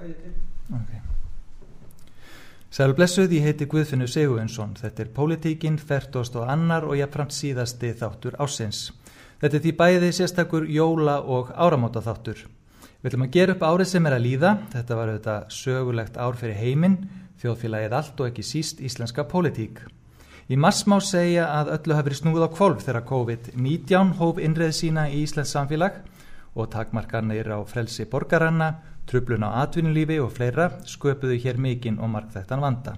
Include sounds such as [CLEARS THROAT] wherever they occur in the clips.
Okay. Sælu blessuð, ég heiti Guðfinnur Sigurvinsson. Þetta er Politíkin, Ferdost og annar og jáfnframt síðasti þáttur ásins. Þetta er því bæði sérstakur jóla og áramóta þáttur. Við ætlum að gera upp árið sem er að líða. Þetta var auðvitað sögulegt ár fyrir heiminn, þjóðfélagið allt og ekki síst íslenska politík. Í mass má segja að öllu hafi verið snúð á kvolv þegar COVID-19 hóf innreið sína í Íslands samfélag og takmarkarnir á frelsi borgaranna Trublun á atvinnulífi og fleira sköpuðu hér mikinn og markþættan vanda.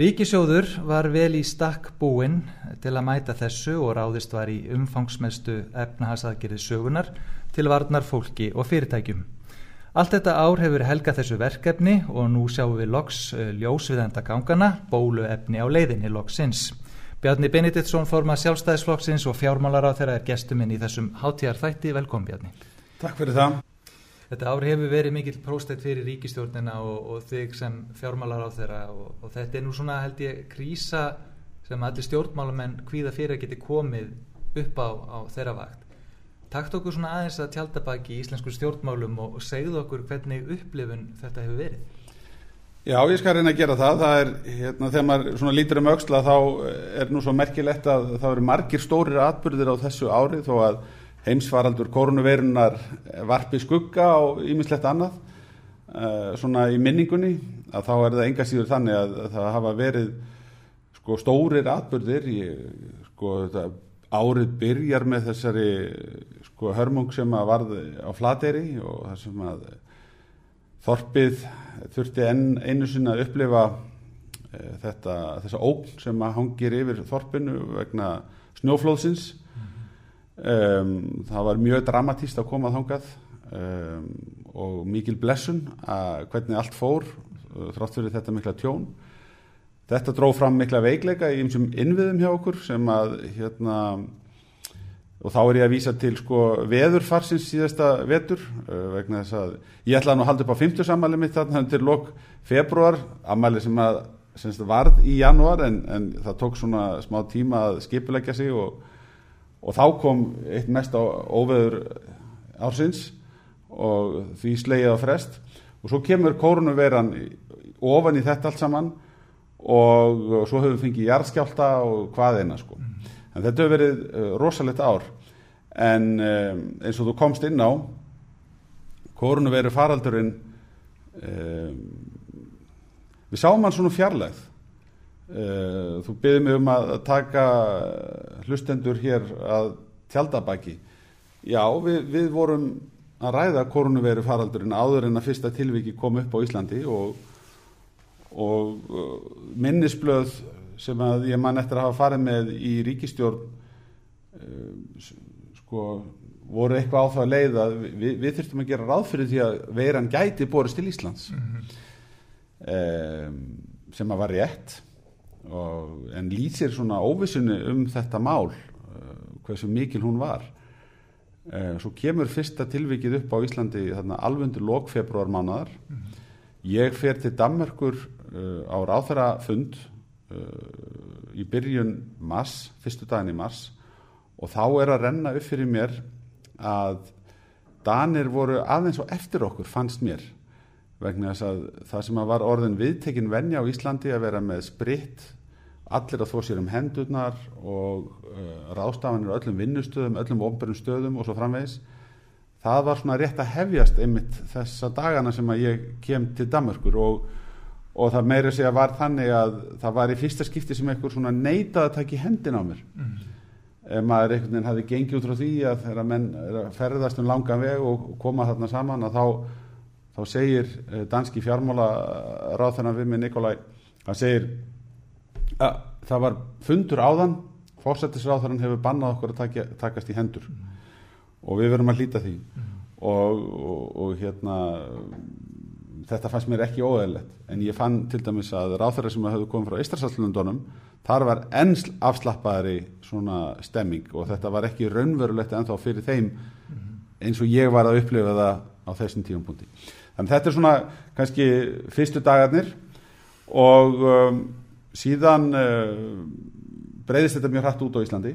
Ríkisjóður var vel í stakk búinn til að mæta þessu og ráðist var í umfangsmestu efnahasaðgerið sögunar til varnar fólki og fyrirtækjum. Allt þetta ár hefur helga þessu verkefni og nú sjáum við loks eh, ljósviðenda gangana, bólu efni á leiðinni loksins. Bjarni Benediktsson formar sjálfstæðisflokksins og fjármálar á þeirra er gestuminn í þessum hátíjar þætti. Velkom Bjarni. Takk fyrir það. Þetta ár hefur verið mikill próstætt fyrir ríkistjórnina og, og þig sem fjármálar á þeirra og, og þetta er nú svona held ég krísa sem allir stjórnmálamenn hvíða fyrir að geti komið upp á, á þeirra vakt. Takt okkur svona aðeins að tjaldabaki í íslensku stjórnmálum og, og segðu okkur hvernig upplifun þetta hefur verið. Já, ég skal reyna að gera það. Það er, hérna, þegar maður lítur um auksla þá er nú svo merkilegt að það eru margir stórir atbyrðir á þessu ári þó að heimsfaraldur koronavirunar varpi skugga á ýmislegt annað uh, svona í minningunni að þá er það enga síður þannig að, að það hafa verið sko stórir atbyrðir í, sko þetta, árið byrjar með þessari sko hörmung sem að varði á flateri og það sem að Þorpið þurfti enn einu sinna að upplifa uh, þetta, þessa ógn sem að hangir yfir Þorpinu vegna snjóflóðsins Um, það var mjög dramatíst að koma þángað um, og mikil blessun að hvernig allt fór uh, þrátt fyrir þetta mikla tjón. Þetta dróð fram mikla veikleika í einsum innviðum hjá okkur sem að hérna og þá er ég að vísa til sko veðurfarsins síðasta vetur uh, vegna þess að ég ætlaði nú að halda upp á 50 sammæli mitt þarna til lok februar, ammæli sem að semst varð í januar en, en það tók svona smá tíma að skipulegja sig og og þá kom eitt mest á óveður ársins og því slegið á frest. Og svo kemur kórunuveiran ofan í þetta allt saman og svo höfum við fengið jarðskjálta og hvað eina sko. En þetta hefur verið uh, rosalegt ár. En um, eins og þú komst inn á kórunuveiru faraldurinn um, við sáum hann svona fjarlægð. Eh, þú byrðið mig um að taka hlustendur hér að tjaldabæki. Já, við, við vorum að ræða koronaviru faraldurinn áður en að fyrsta tilviki kom upp á Íslandi og, og uh, minnisblöð sem að ég man eftir að hafa farið með í ríkistjórn uh, sko voru eitthvað á það að leiða við, við þurftum að gera ráð fyrir því að veiran gæti borist til Íslands mm -hmm. um, sem að var rétt og, en lýsir svona óvissunni um þetta mál uh, hversu mikil hún var. Uh, svo kemur fyrsta tilvikið upp á Íslandi alvöndur lok februar mánuðar ég fer til Danmarkur uh, á ráþara fund í byrjun mars, fyrstu daginn í mars. Og þá er að renna upp fyrir mér að Danir voru aðeins og eftir okkur fannst mér vegna þess að það sem að var orðin viðtekinn venja á Íslandi að vera með spritt allir að þó sér um hendurnar og uh, ráðstafanir á öllum vinnustöðum, öllum omberum stöðum og svo framvegis það var svona rétt að hefjast einmitt þessa dagana sem að ég kem til Danmarkur og, og það meira segja var þannig að það var í fyrsta skipti sem einhver svona neitað að taka í hendin á mér mm. ef maður einhvern veginn hafi gengið út frá því að þeirra menn ferðast um langan veg og koma þarna saman að þá þá segir eh, danski fjármála ráð þennan við með Nikolai hann segir að það var fundur áðan fórsættisráðarinn hefur bannað okkur að taka, takast í hendur mm. og við verum að hlýta því mm. og, og, og hérna þetta fannst mér ekki óeðlegt en ég fann til dæmis að ráðherrar sem hafðu komið frá Íslandsallundunum þar var ennsl afslappaðari svona stemming og þetta var ekki raunverulegt ennþá fyrir þeim eins og ég var að upplifa það á þessum tíum punkti. Þannig þetta er svona kannski fyrstu dagarnir og um, síðan uh, eh, breyðist þetta mjög hrætt út á Íslandi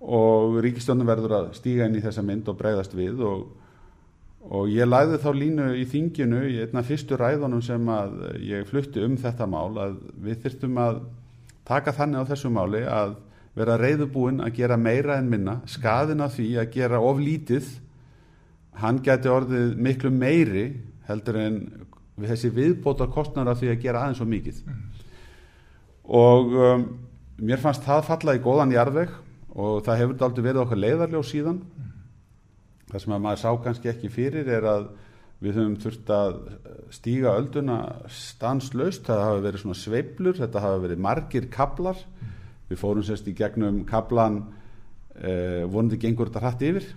og ríkistjónum verður að stíga inn í þessa mynd og breyðast við og, og ég læði þá línu í þinginu í einna fyrstu ræðunum sem að ég flutti um þetta mál að við þyrftum að taka þannig á þessu máli að vera reyðubúin að gera meira en minna skaðin af því að gera of lítið hann geti orðið miklu meiri heldur en við þessi viðbóta kostnar af því að gera aðeins og mikið. Og um, mér fannst það falla í góðan jarðveg og það hefur aldrei verið okkar leiðarljó síðan. Það sem að maður sá kannski ekki fyrir er að við höfum þurft að stíga ölduna stanslaust, það hafa verið svona sveiblur, þetta hafa verið margir kablar, við fórum sérst í gegnum kablan eh, vonandi gengur þetta hratt yfir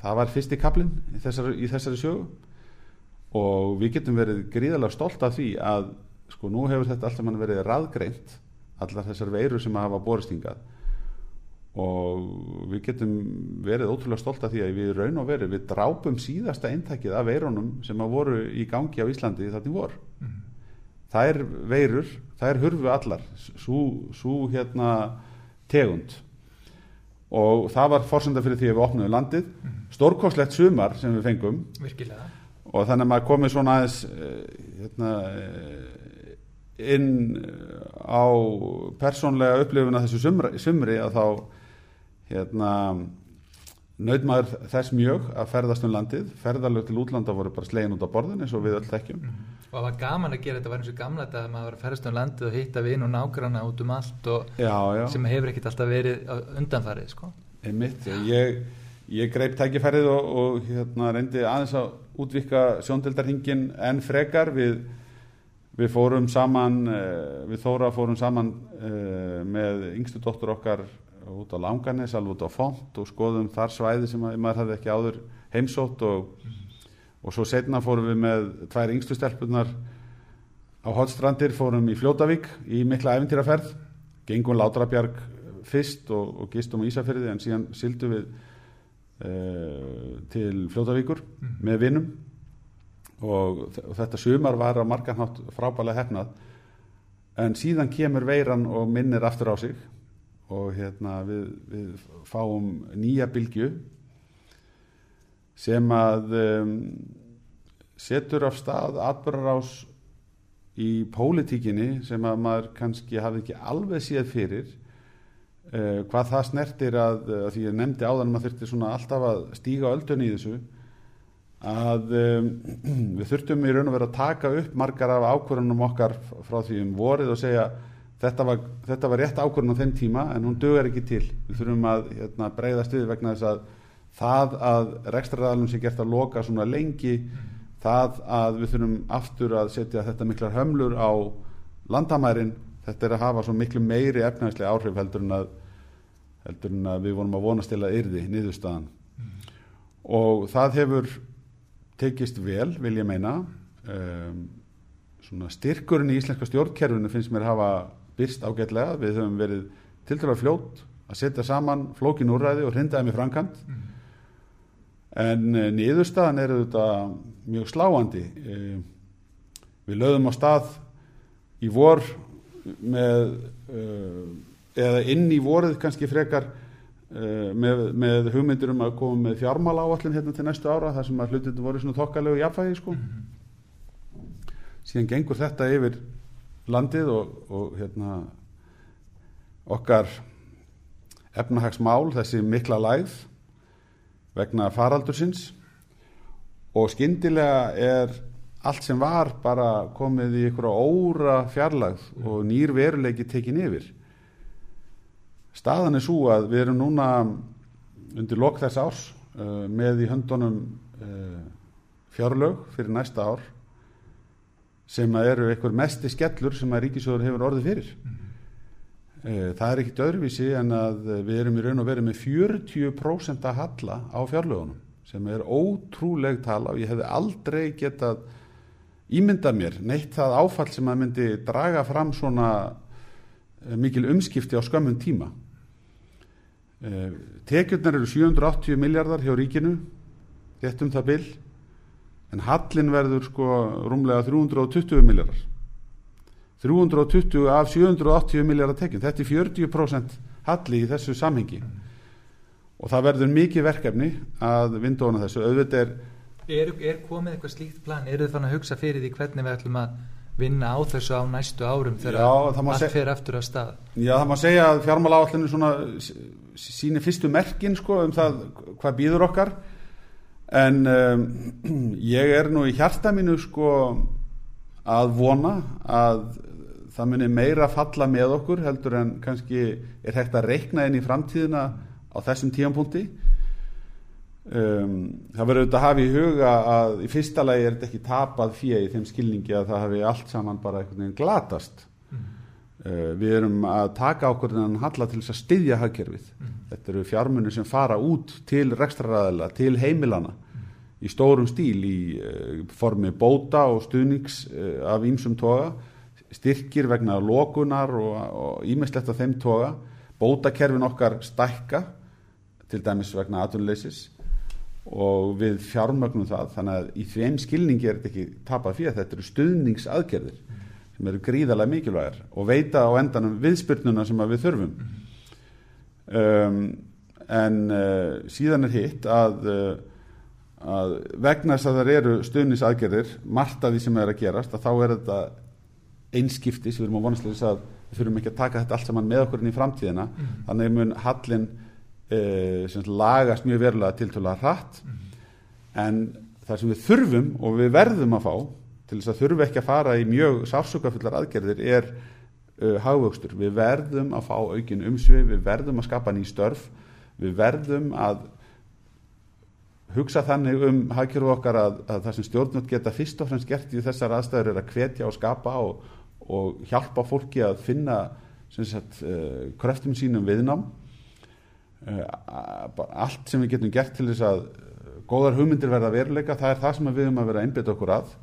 það var fyrsti kablin í þessari, í þessari sögu. Og við getum verið gríðarlega stolt af því að sko nú hefur þetta alltaf mann verið raðgreint allar þessar veirur sem hafa boristingað og við getum verið ótrúlega stolt af því að við raun og verið við drápum síðasta eintakið af veirunum sem að voru í gangi á Íslandi þarna vor. Mm. það er veirur, það er hurfu allar svo hérna tegund og það var fórsenda fyrir því að við opnum landið mm. stórkoslegt sumar sem við fengum Virkilega. og þannig að maður komið svona aðeins hérna inn á persónlega upplifuna þessu sumri, sumri að þá hérna nautmaður þess mjög að ferðast um landið ferðalög til útlanda voru bara slegin út á borðin eins og við öll þekkjum mm og það var gaman að gera þetta var eins og gamla þetta að maður var að ferðast um landið og hitta vinn og nágranna út um allt og já, já. sem hefur ekkert alltaf verið undanfarið sko. einmitt, ég, ég greip tækifærið og, og hérna reyndi aðeins að útvika sjóndeldarhingin en frekar við við fórum saman við Þóra fórum saman með yngstu dóttur okkar út á Langanes, alveg út á Font og skoðum þar svæði sem maður hafði ekki áður heimsótt og, og svo setna fórum við með tvær yngstu stelpunar á Hotstrandir, fórum í Fljótavík í mikla eventýraferð, gengum Látrabjarg fyrst og, og gistum á Ísafyrði en síðan sildum við uh, til Fljótavíkur mm. með vinnum og, og þetta sumar var á margarnátt frábælega hefnað en síðan kemur veiran og minnir aftur á sig og hérna við, við fáum nýja bylgju sem að um, setur af stað atbyrgarás í pólitíkinni sem að maður kannski hafi ekki alveg séð fyrir uh, hvað það snertir að, að því ég nefndi áðan maður þurfti svona alltaf að stíga öldun í þessu að um, [CLEARS THROAT] við þurftum í raun og vera að taka upp margar af ákvörðunum okkar frá því um vorið og segja þetta var, þetta var rétt ákvörðun á þeim tíma en hún dögur ekki til við þurfum að hérna, breyðast við vegna þess að það að rekstraræðalum sé gert að loka svona lengi mm. það að við þurfum aftur að setja þetta miklar hömlur á landamærin þetta er að hafa svo miklu meiri efnæðislega áhrif heldur en að, heldur en að við vorum að vonast til að yrði niðurstaðan mm. og það hefur tekist vel vil ég meina um, styrkurinn í íslenska stjórnkerfinu finnst mér hafa byrst ágætlega, við höfum verið til dæla fljótt að setja saman flókin úrræði og hrindaði með framkant mm. en e, niðurstaðan er þetta mjög sláandi e, við lögum á stað í vor með e, eða inn í vorið kannski frekar með, með hugmyndir um að koma með fjármála áallin hérna til næstu ára þar sem að hlutin voru svona þokkalegu jafnfæði sko mm. síðan gengur þetta yfir landið og, og hérna, okkar efnahagsmál, þessi mikla læð vegna faraldursins. Og skyndilega er allt sem var bara komið í ykkur óra fjarlagð og nýr veruleiki tekin yfir. Staðan er svo að við erum núna undir lok þess árs uh, með í höndunum uh, fjárlög fyrir næsta ár sem eru einhver mesti skellur sem að ríkisjóður hefur orðið fyrir. Mm það er ekkit öðruvísi en að við erum í raun og verið með 40% að halla á fjárlögunum sem er ótrúleg tala og ég hefði aldrei getað ímynda mér neitt það áfall sem að myndi draga fram svona eh, mikil umskipti á skömmun tíma. Tekjurnar eru 780 miljardar hjá ríkinu rétt um það byll en hallin verður sko rúmlega 320 miljardar 320 af 780 miljardar tekjum. Þetta er 40% halli í þessu samhengi. Og það verður mikið verkefni að vinda ofna þessu. Auðvitað er, Er, er komið eitthvað slíkt plan? Eru þið fann að hugsa fyrir því hvernig við ætlum að vinna á þessu á næstu árum þegar allt fer aftur að stað? Já, það má segja að fjármála áallinu síni fyrstu merkin sko um það hvað býður okkar en um, [CLEARS THROAT] ég er nú í hjarta mínu sko að vona að það muni meira falla með okkur heldur en kannski er hægt að reikna inn í framtíðina á þessum tíampunkti um, það verður auðvitað að hafa í huga að í fyrsta lagi er þetta ekki tapað fyrir í þeim skilningi að það hafi allt saman bara veginn glatast við erum að taka þennan halla til þess að styðja hagkerfið. Þetta eru fjármunir sem fara út til rekstraræðila, til heimilana í stórum stíl í uh, formi bóta og stuðnings uh, af ýmsum toga, styrkir vegna lokunar og ímislegt af þeim toga, bótakerfin okkar stækka, til dæmis vegna atvinnuleysis og við fjármögnum það, þannig að í þeim skilningi er þetta ekki tapað fyrir, þetta eru stuðningsaðgerðir sem eru gríðarlega mikilvægar og veita á endanum viðspyrnuna sem við þurfum. Um, en uh, síðan er hitt að, uh, að vegna þess að það eru stuðnisaðgerðir margt af því sem er að gerast að þá er þetta einskiptis, við erum á vonastlega að við þurfum ekki að taka þetta allt saman með okkur inn í framtíðina. Þannig mun hallin uh, sem lagast mjög verulega til tóla hratt en það sem við þurfum og við verðum að fá til þess að þurfi ekki að fara í mjög sársökafullar aðgerðir er uh, hagvöxtur. Við verðum að fá aukin umsvið, við verðum að skapa ný störf, við verðum að hugsa þannig um hagkerfu okkar að, að það sem stjórnvöld geta fyrst og fremst gert í þessar aðstæður er að hvetja og skapa og, og hjálpa fólki að finna sagt, uh, kröftum sínum viðnám. Uh, allt sem við getum gert til þess að uh, góðar hugmyndir verða veruleika, það er það sem við höfum að vera einbytt okkur að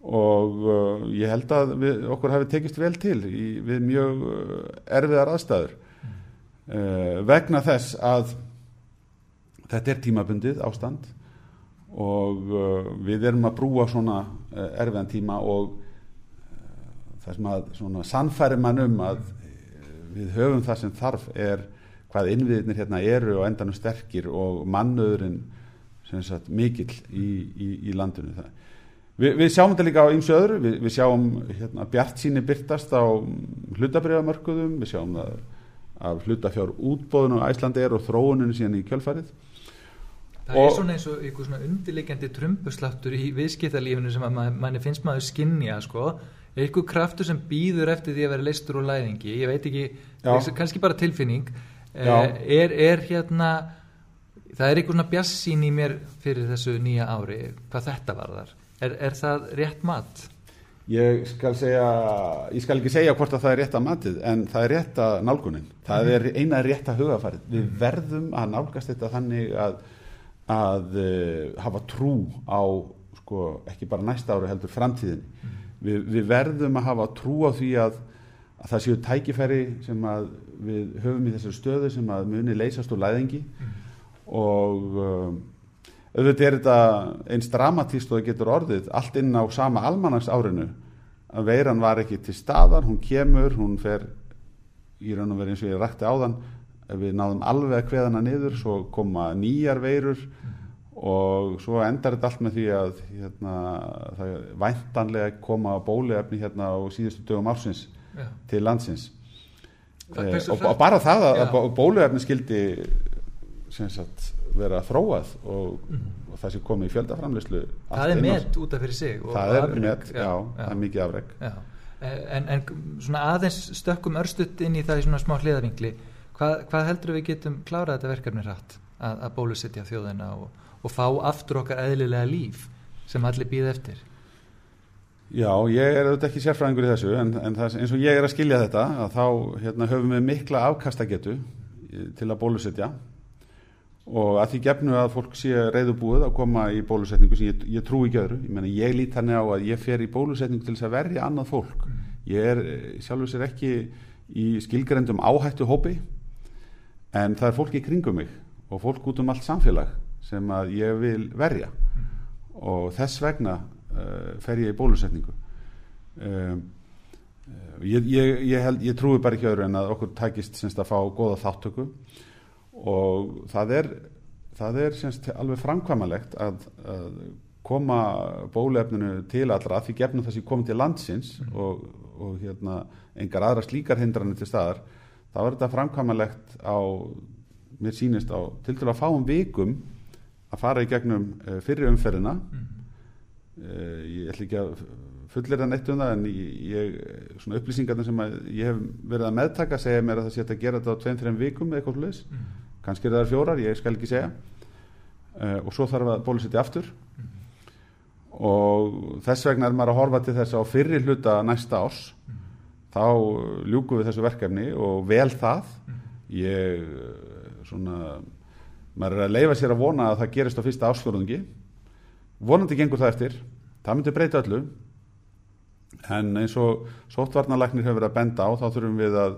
og uh, ég held að við, okkur hafi tekist vel til í, við mjög uh, erfiðar aðstæður. Uh, vegna þess að þetta er tímabundið ástand og uh, við erum að brúa svona uh, erfiðan tíma og uh, það sem að svona sannfæri mann um að við höfum það sem þarf er hvað innviðinir hérna eru og endanum sterkir og mannöðurinn sem sagt mikill í, í, í landinu. það Vi, við sjáum þetta líka á ymsu öðru, við, við sjáum hérna, bjart síni byrtast á hlutabriðamörkuðum, við sjáum það af hlutafjár útbóðun og Æslandi er og þróuninu síðan í kjölfarið. Það og, er svona eins og einhver svona undirleikjandi trumbusláttur í viðskiptalífinu sem að man, manni finnst maður skinnja sko, einhver kraftur sem býður eftir því að vera leistur og læðingi, ég veit ekki, kannski bara tilfinning, eh, er, er hérna, það er einhver svona bjassín í mér fyrir þessu nýja ári, hvað þetta var þar? Er, er það rétt mat? Ég skal, segja, ég skal ekki segja hvort að það er rétt að matið en það er rétt að nálgunin. Það mm. er eina rétt að hugafarið. Við mm. verðum að nálgast þetta þannig að, að uh, hafa trú á sko, ekki bara næsta ári heldur framtíðin. Mm. Vi, við verðum að hafa trú á því að, að það séu tækifæri sem við höfum í þessu stöðu sem að muni leysast úr læðingi og um, auðvitað er þetta eins dramatíst og það getur orðið allt inn á sama almanags árinu að veiran var ekki til staðar hún kemur, hún fer í raun og verið eins og ég rætti áðan við náðum alveg að kveðana niður svo koma nýjar veirur og svo endar þetta allt með því að hérna, það væntanlega koma bóliefni hérna á síðustu dögum ársins Já. til landsins. E, og, og bara það að, bóliefni skildi sem sagt vera þróað og, og það sem komið í fjöldaframlislu það er met út af fyrir sig það er met, já, já, það er mikið afreg en, en svona aðeins stökkum örstutt inn í það í svona smá hliðarvingli hvað, hvað heldur við getum klárað þetta verkefni rætt að, að bólusetja þjóðina og, og fá aftur okkar eðlilega líf sem allir býð eftir? Já, ég er auðvitað ekki sérfræðingur í þessu en, en það, eins og ég er að skilja þetta að þá hérna, höfum við mikla afkastagetu til að bólusetja og að því gefnu að fólk sé reyðubúið að koma í bólusetningu sem ég, ég trú ekki öðru, ég, meni, ég lít hann á að ég fer í bólusetningu til þess að verja annað fólk. Ég er sjálfur sér ekki í skilgrendum áhættu hópi en það er fólk í kringum mig og fólk út um allt samfélag sem að ég vil verja. Og þess vegna uh, fer ég í bólusetningu. Um, ég, ég, trúi bara ekki öðru en að okkur takist semst að fá góða þáttöku og það er það er semst alveg framkvæmalegt að, að koma bólefninu til allra því gefnum þessi komið til landsins mm. og, og hérna, engar aðra slíkar hindranir til staðar þá er þetta framkvæmalegt á mér sínist á til dælu að fáum vikum að fara í gegnum eh, fyrir umferðina mm. uh, ég ætla ekki að fullir það neitt um það en ég, svona upplýsingarna sem ég hef verið að meðtaka segja mér að það sé að gera þetta á 2-3 vikum eða eitthvað sluðis, mm. Kannski er það fjórar ég skal ekki segja. Uh, og svo þarf að bólusetja aftur. Mm. og þess vegna er maður að horfa til þess að á fyrri hluta næsta árs. Mm. þá ljúku við þessu verkefni og vel það. Ég svona maður er að leifa sér að vona að það gerist á fyrsta ásfjörðungi vonandi gengur það eftir. Það myndir breyta öllu. En eins og sóttvarnalagnir hefur verið að benda á þá þurfum við að,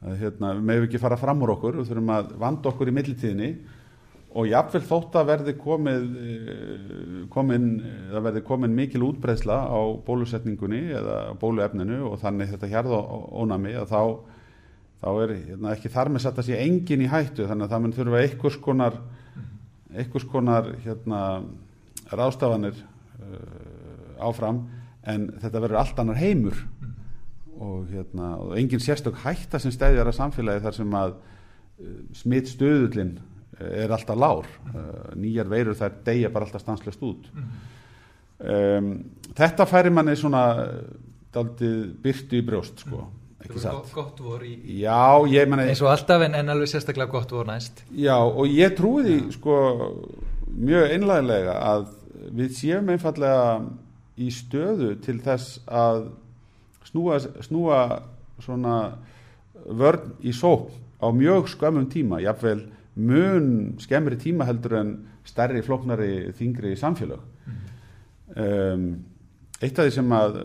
að hérna, við meðum ekki fara fram úr okkur við þurfum að vanda okkur í millitíðinni og jáfnveil þótt að verði komið eh, komin, það verði komin mikil útbreysla á bólusetningunni eða bóluefninu og þannig þetta hérða ónami að þá, þá er hérna, ekki þar með satt að sé engin í hættu þannig að það mun þurfa einhvers konar einhvers konar hérna, rástafanir uh, áfram en þetta verður allt annar heimur. Og, hérna, og engin sérstök hætta sem stæðjar að samfélagi þar sem að uh, smitt stöðullin uh, er alltaf lár. Uh, nýjar veirur þær deyja bara alltaf stanslust út. Um, þetta færi manni svona daldið byrtu í brjóst sko. Ekki satt? gott vor í, já, meni, eins og alltaf en, en alveg sérstaklega gott vor næst. Já og ég trúi því sko mjög einlægilega að við séum einfallega í stöðu til þess að snúa, snúa svona vörn í sók á mjög skömmum tíma, jáfnveil mun skemmri tíma heldur en stærri, floknari, þingri samfélag mm. um, eitt af því sem að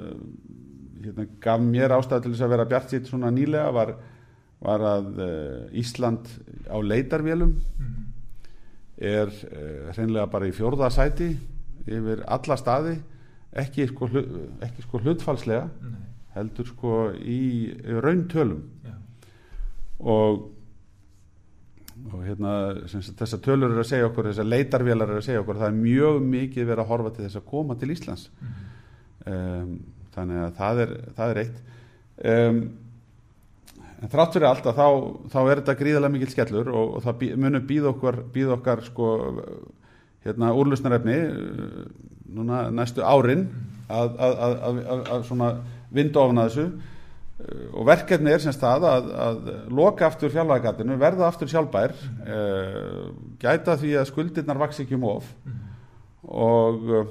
hérna, gaf mér ástæði til þess að vera bjart sitt svona nýlega var, var að uh, Ísland á leitarvélum mm. er uh, hreinlega bara í fjórðasæti yfir alla staði ekki sko, ekki sko hlutfalslega Nei. Heldur sko í rauntölum Já. og og hérna þessar tölur er að segja okkur þessar leitarvélar er að segja okkur það er mjög mikið verið að horfa til þess að koma til Íslands mm -hmm. um, þannig að það er, það er eitt um, en þrátt fyrir allt að þá, þá er þetta gríðarlega mikil skellur og, og það bí, munum býð okkar, býð okkar sko hérna úrlusnarefni uh, núna næstu árin að, að, að, að svona vinda ofna þessu. Uh, og verkefni er semst það að loka aftur fjárlægatinu, verða aftur sjálfbær. Uh, gæta því að skuldirnar vaks ekki um of. Og uh,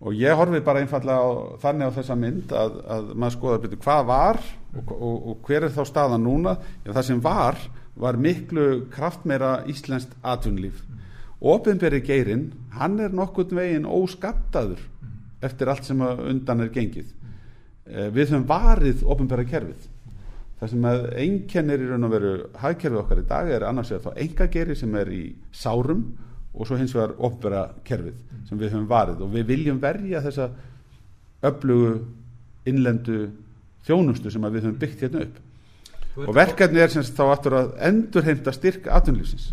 og ég horfi bara einfallega á, þannig á þessa mynd að, að maður skoða byrju hvað var og, og, og hver er þá staðan núna. Já, það sem var var miklu kraftmeira íslenskt atvinnlíf ofinberi geirin, hann er nokkurt veginn óskattaður eftir allt sem undan er gengið. Við höfum varið ofinbera kerfið. Það sem að einkennir í raun og veru hagkerfið okkar í dag er annars vegar þá enga geiri sem er í sárum og svo hins vegar ofinbera kerfið sem við höfum varið. Og við viljum verja þessa öflugu innlendu þjónustu sem við höfum byggt hérna upp. Og verkefni er sem þá aftur að endurheimta styrk atvinnlýfsins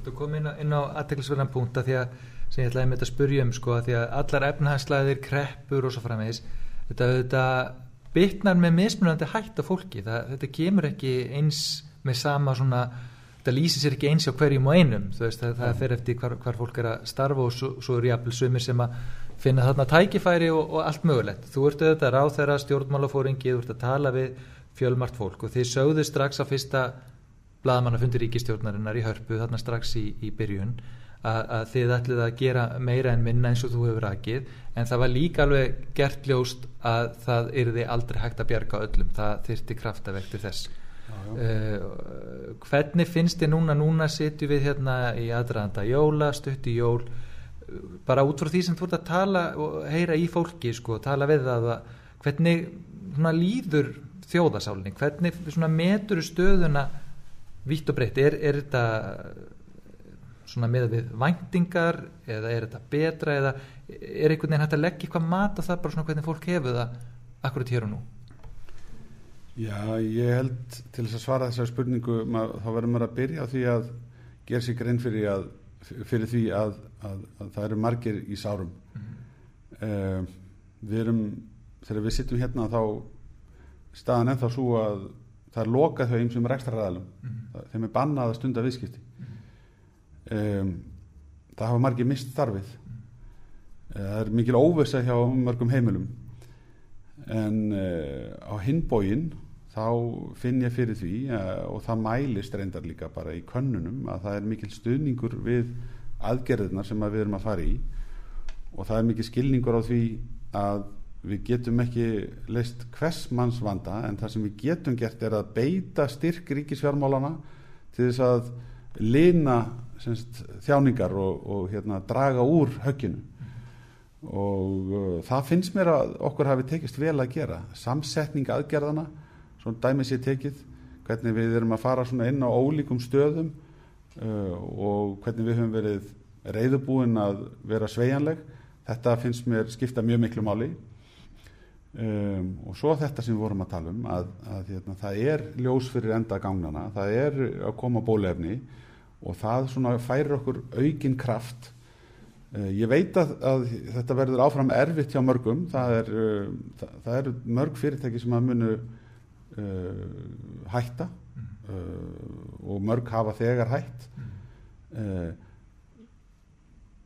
Þú kom inn á, á aðteglisverðan punkt að því að sem ég ætlaði með þetta að spurja um sko að því að allar efnahagslæðir, kreppur og svo framvegis þetta, þetta bytnar með mismunandi hætt af fólki. Það, þetta kemur ekki eins með sama svona þetta lýsir sér ekki eins á hverjum og einum. Veist, það, það fer eftir hvar, hvar fólk er að starfa og svo, svo er jáfnvel sumir sem að finna þarna tækifæri og, og allt mögulegt. Þú ert auðvitað ráð þeirra stjórnmálafóringi þú ert að tala við fjölmart fólk og þið sögðu strax á fyrsta bladamannafundir ríkistjórnarinnar í hörpu þarna strax í, í byrjun að, að þið ætlið að gera meira en minna eins og þú hefur aðgið en það var líka alveg gert ljóst að það yrði aldrei hægt að bjarga öllum. Það þyrti kraftavektur þess. Já, já. Uh, hvernig finnst þið núna núna sitju við hérna í aðræðanda jóla, stutti jól? Bara út frá því sem þú ert að tala og heyra í fólki sko, tala við það að hvernig líður þjóðasálinni, hvernig metur stöðuna vitt og breytt, er, er þetta svona með við væntingar eða er þetta betra eða er einhvern veginn hægt að leggja eitthvað mat á það bara svona hvernig fólk hefur það akkurat hér og nú? Já, ég held til þess að svara þessari spurningu mað, þá verður maður að byrja á því að ger sig grein fyrir, að, fyrir því að, að, að það eru margir í sárum. Uh, við erum þegar við sittum hérna þá staðan ennþá svo að það er lokað hjá einsum rekstraræðalum þeim er bannað að stunda viðskipti um, það hafa margir mist starfið. Eh, það er mikil óvisa hjá mörgum heimilum. En uh, á hinbógin þá finn ég fyrir því uh, og það mælist reyndar líka bara í könnunum að það er mikil stuðningur við aðgerðirnar sem að við erum að fara í. Og það er mikil skilningur á því að við getum ekki leist hvers manns vanda en það sem við getum gert er að beita styrk ríkisfjármálana til þess að lina semst, þjáningar og, og hérna, draga úr högginu. Og uh, það finnst mér að okkur hafi tekist vel að gera. Samsetning aðgerðana svona dæmis ég tekið hvernig við erum að fara inn á ólíkum stöðum uh, og hvernig við höfum verið reyðubúin að vera sveianleg þetta finnst mér skipta mjög miklu máli um, og svo þetta sem við vorum að tala um að, að hérna, það er ljós fyrir enda gangnana það er að koma bólefni og það svona færir okkur aukin kraft Eh, ég veit að, að þetta verður áfram erfitt hjá mörgum. Það er, uh, það, það er mörg fyrirtæki sem að munu uh, hætta uh, og mörg hafa þegar hætt.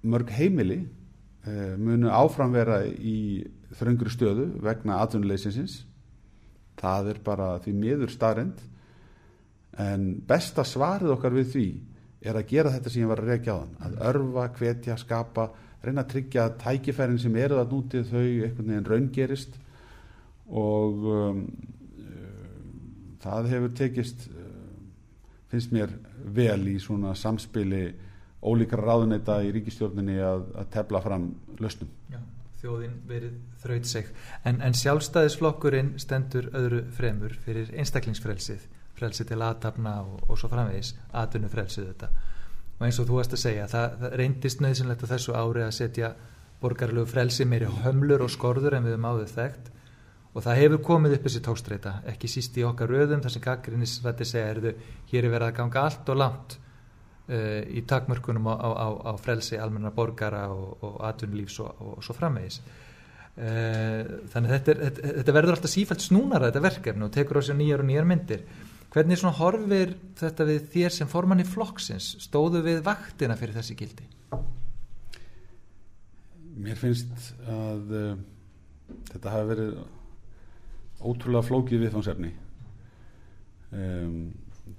Mörg heimili munu áfram vera í þröngri stöðu vegna atvinnuleysinsins. Það er bara því miður starrend. En besta svarið okkar við því er að gera þetta sem ég var að reykja á þann að örfa, hvetja, skapa reyna að tryggja að tækifærin sem eru það nútið þau einhvern veginn raungerist og um, uh, það hefur tekist uh, finnst mér vel í svona samspili ólíkara ráðuneyta í ríkistjórninni að, að tefla fram lausnum. Já, þjóðin verið þraut seg en, en sjálfstæðisflokkurinn stendur öðru fremur fyrir einstaklingsfrelsið frelsi til aðtapna og, og svo framvegis aðtunum frelsið þetta. Og eins og þú varst að segja það, það reyndist nöðsynlegt á þessu ári að setja borgarlegu frelsi meiri hömlur og skorður en við höfum áður þekkt. Og það hefur komið upp þessi tókstreita ekki síst í okkar röðum þar sem gaggrinnisvætti segja erðu hér er verið að ganga allt og langt í takmörkunum á, á, á frelsi almenna borgara og, og aðtunlífs og, og, svo framvegis uh, þannig þetta, þetta, þetta verður alltaf sífælt snúnara þetta verkefni og tekur á sig nýjar og nýjar myndir Hvernig svona horfir þetta við þér sem formann í flokksins? Stóðu við vaktina fyrir þessi gildi? Mér finnst að uh, þetta hafi verið ótrúlega flókið viðfánsefni. Um,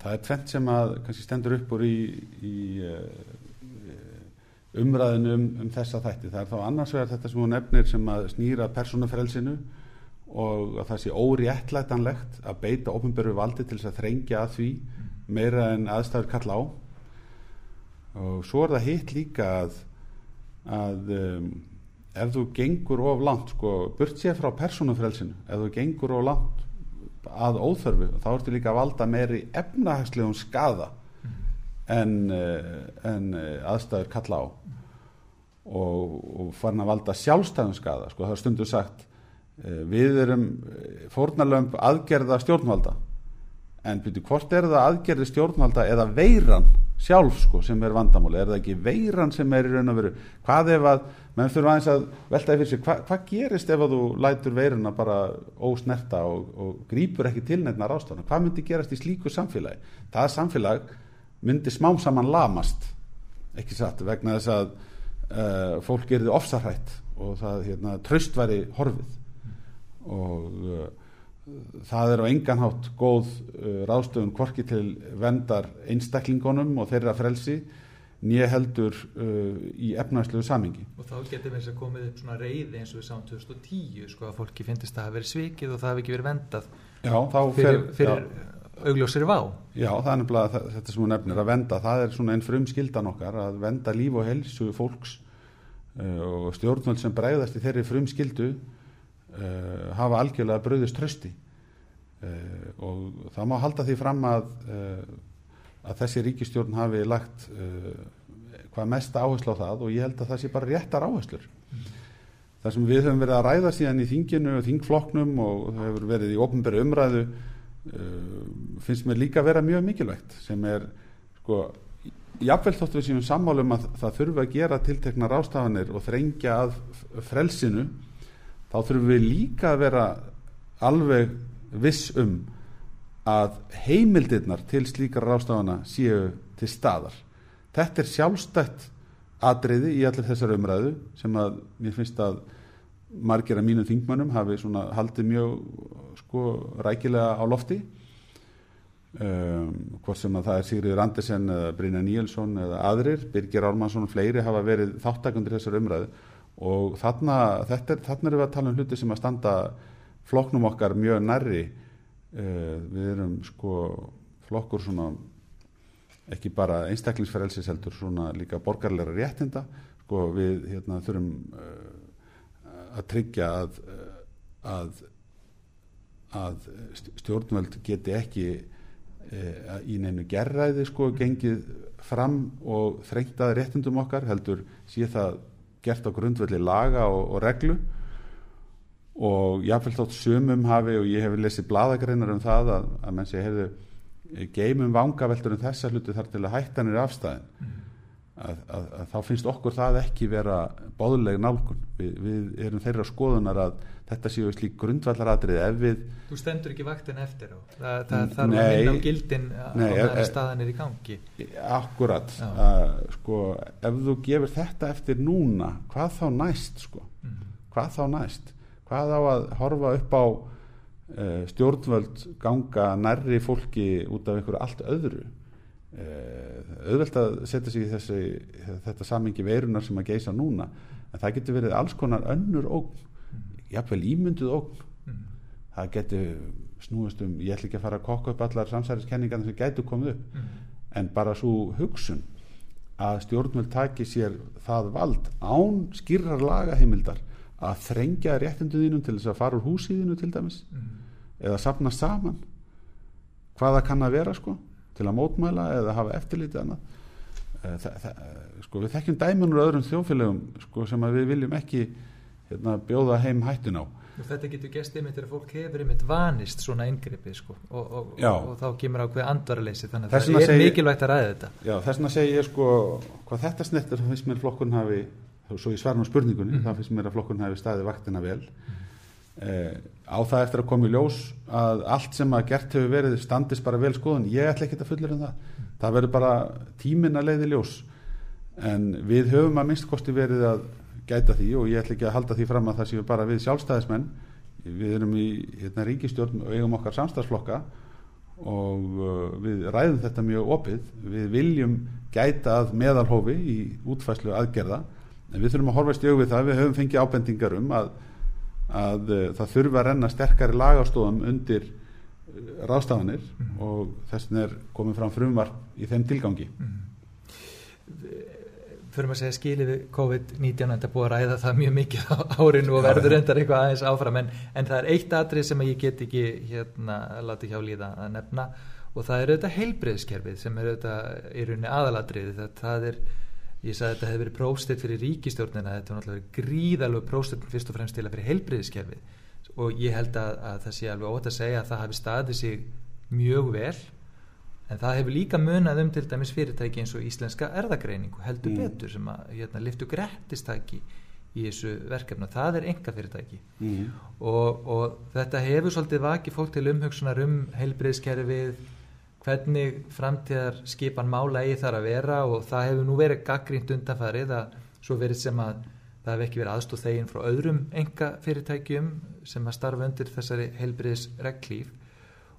það er tvent sem að kannski stendur upp úr í, í uh, umræðinu um, um þessa þætti. Það er þá annars vegar þetta sem hún nefnir sem að snýra persónafrelsinu og að það sé óréttlætanlegt að beita ofnbjörgu valdi til þess að þrengja að því meira en aðstæður kalla á og svo er það hitt líka að, að um, ef þú gengur of langt sko, burt sér frá persónufrelsinu ef þú gengur of langt að óþörfu. Þá ertu líka að valda meiri efnahagslegum skada en, eh, en eh, aðstæður kalla á. Og, og farin að valda sjálfstæðum skada sko, það er stundu sagt Eh, við erum fórnalömp aðgerða stjórnvalda. En byrju hvort er það aðgerði stjórnvalda eða veiran sjálf sko sem er vandamáli, er það ekki veiran sem er í raun og veru, hvað ef að menn þurfa aðeins að veltaði fyrir sig hva, hvað gerist ef að þú lætur veiruna bara ósnerta og, og grýpur ekki til nefnar ástofna, hvað myndi gerast í slíku samfélagi, það samfélag myndi smám saman lamast ekki satt vegna þess að uh, fólk gerði ofsarhætt og það hérna, tröst væri horfið. Og uh, það er á enganhátt góð uh, ráðstöfun kvorki til vendar einstaklingunum og þeirra frelsi nýja heldur uh, í efnæslegu samingi. Og þá getur við þess að komið upp svona reyði eins og við sáum 2010 sko að fólki finnist að það hafi verið svikið og það hafi ekki verið vendað já, fyrir, fyrir augljósir vá. Já, það er nefnilega þetta sem hún nefnir að venda, það er svona einn frum skildan okkar að venda líf og helsu fólks uh, og stjórnvöld sem bregðast í þeirri frum skildu uh, hafa algjörlega bröðist trösti uh, og það má halda því fram að, uh, að þessi ríkistjórn hafi lagt hvað mest áherslu á það og ég held að það sé bara réttar áherslur mm. það sem við höfum verið að ræða síðan í þinginu og þingfloknum og það hefur verið í ofnbæri umræðu finnst mér líka að vera mjög mikilvægt sem er sko jafnvel þótt við séum sammálum að það þurfi að gera tiltekna rástafanir og þrengja að frelsinu þá þurfum við líka að vera alveg viss um að heimildirnar til slíkar rástafana séu til staðar. Þetta er sjálfstætt atriði í allir þessar umræðu sem að mér finnst að margir af mínum þingmannum hafi haldið mjög sko, rækilega á lofti. Um, hvort sem að það er Sigriður Andersen eða Brynja Níelsson eða aðrir, Birgir Ármannsson og fleiri hafa verið þáttakundir þessar umræðu og þarna, þetta þarna erum við að tala um hluti sem að standa flokknum okkar mjög nærri. Uh, við erum sko flokkur svona ekki bara einstaklingsferelsis heldur svona líka borgarleira réttinda. Sko við hérna þurfum uh, að tryggja að, að að stjórnvöld geti ekki uh, í neinu gerræði sko gengið fram og þrengtaði réttindum okkar heldur sé það gert á grundvelli laga og, og reglu og jáfnveld þótt sumum hafi og ég hef lesið bladagreinar um það að, að menn sé hefðu geimum vangaveltur um þessa hluti þar til að hættanir afstæðin mm. að, að, að þá finnst okkur það ekki vera bóðuleg nálgun Vi, við erum þeirra skoðunar að þetta séu slík grundvallaratrið ef við Þú stendur ekki vaktin eftir á. Það, það þarf að minna á gildin nei, á það staðan er í gangi. Akkurat. Að, sko, ef þú gefur þetta eftir núna hvað þá næst sko? mm. hvað þá næst? Hvað á að horfa upp á uh, stjórnvöld ganga nærri fólki út af einhverju allt öðru? Uh, auðvelt að setja sig í þessi, þetta samingi veirunar sem að geisa núna. En það getur verið alls konar önnur ógn jafnveil ímynduð ógn mm. það getur snúist um ég ætla ekki að fara að kokka upp allar samsæriskenningarna sem getur komið upp mm. en bara svo hugsun að stjórnvöld taki sér það vald án skýrar lagaheimildar að þrengja réttindu þínum til þess að fara úr húsíðinu til dæmis mm. eða sapna saman hvaða kann að vera sko til að mótmæla eða hafa eftirlítið annað það, það, sko við þekkjum dæmunur öðrum þjófélögum sko sem að við viljum ekki hérna, bjóða heim hættun á. Þetta getur gæst einmitt þegar fólk hefur einmitt vanist svona yngripi sko. Og, og, og, og þá kemur á hverju andvaraleysi þannig að það er segi, mikilvægt að ræða þetta. Já þess vegna segir ég sko hvað þetta snettur þá finnst mér flokkun hafi svo ég svarn á spurningunni, mm. þá finnst mér að flokkun hafi staði vaktina vel. Mm. eh, á það eftir að koma í ljós að allt sem að gert hefur verið standist bara vel skoðun, ég ætla ekki að fullera um það. Mm. það verður bara tímin að leiði ljós. En við höfum að minnst kosti verið að gæta því og ég ætla ekki að halda því fram að það séu bara við sjálfstæðismenn. Við erum í hérna, ríkistjórn og eigum okkar samstagsflokka og uh, við ræðum þetta mjög opið. Við viljum gæta að meðalhófi í útfæslu aðgerða. En við þurfum að horfast í augvið það. Við höfum fengið ábendingar um að, að uh, það þurfa að renna sterkari lagastofum undir uh, rástafanir mm. og þess vegna er komið fram frumvarp í þeim tilgangi. Mm fyrir að segja skilið við COVID-19 en það búið að ræða það mjög mikið á árinu og verður endar eitthvað aðeins áfram en, en það er eitt atrið sem ég get ekki hérna láti hjá líða að nefna og það er auðvitað heilbreyðskerfið sem er auðvitað í rauninni aðalatrið það, það er, ég sagði að þetta hefur verið próstitt fyrir ríkistjórnina, þetta er náttúrulega gríðalög próstitt fyrst og fremst til að fyrir heilbreyðskerfið og ég held að, að það sé alveg ótt að segja að það hafi staðið sig mjög vel en það hefur líka munað um til dæmis fyrirtæki eins og íslenska erðagreiningu heldur mm. betur sem að hérna, liftu grettistæki í þessu verkefna það er enga fyrirtæki mm. og, og þetta hefur svolítið vakið fólk til umhugsunar um heilbreyðskerfið hvernig framtíðar skipan mála eigi þar að vera og það hefur nú verið gaggrínt undanfarið að svo verið sem að það hef ekki verið aðstóð þegin frá öðrum enga fyrirtækjum sem að starfa undir þessari heilbreyðsreglíf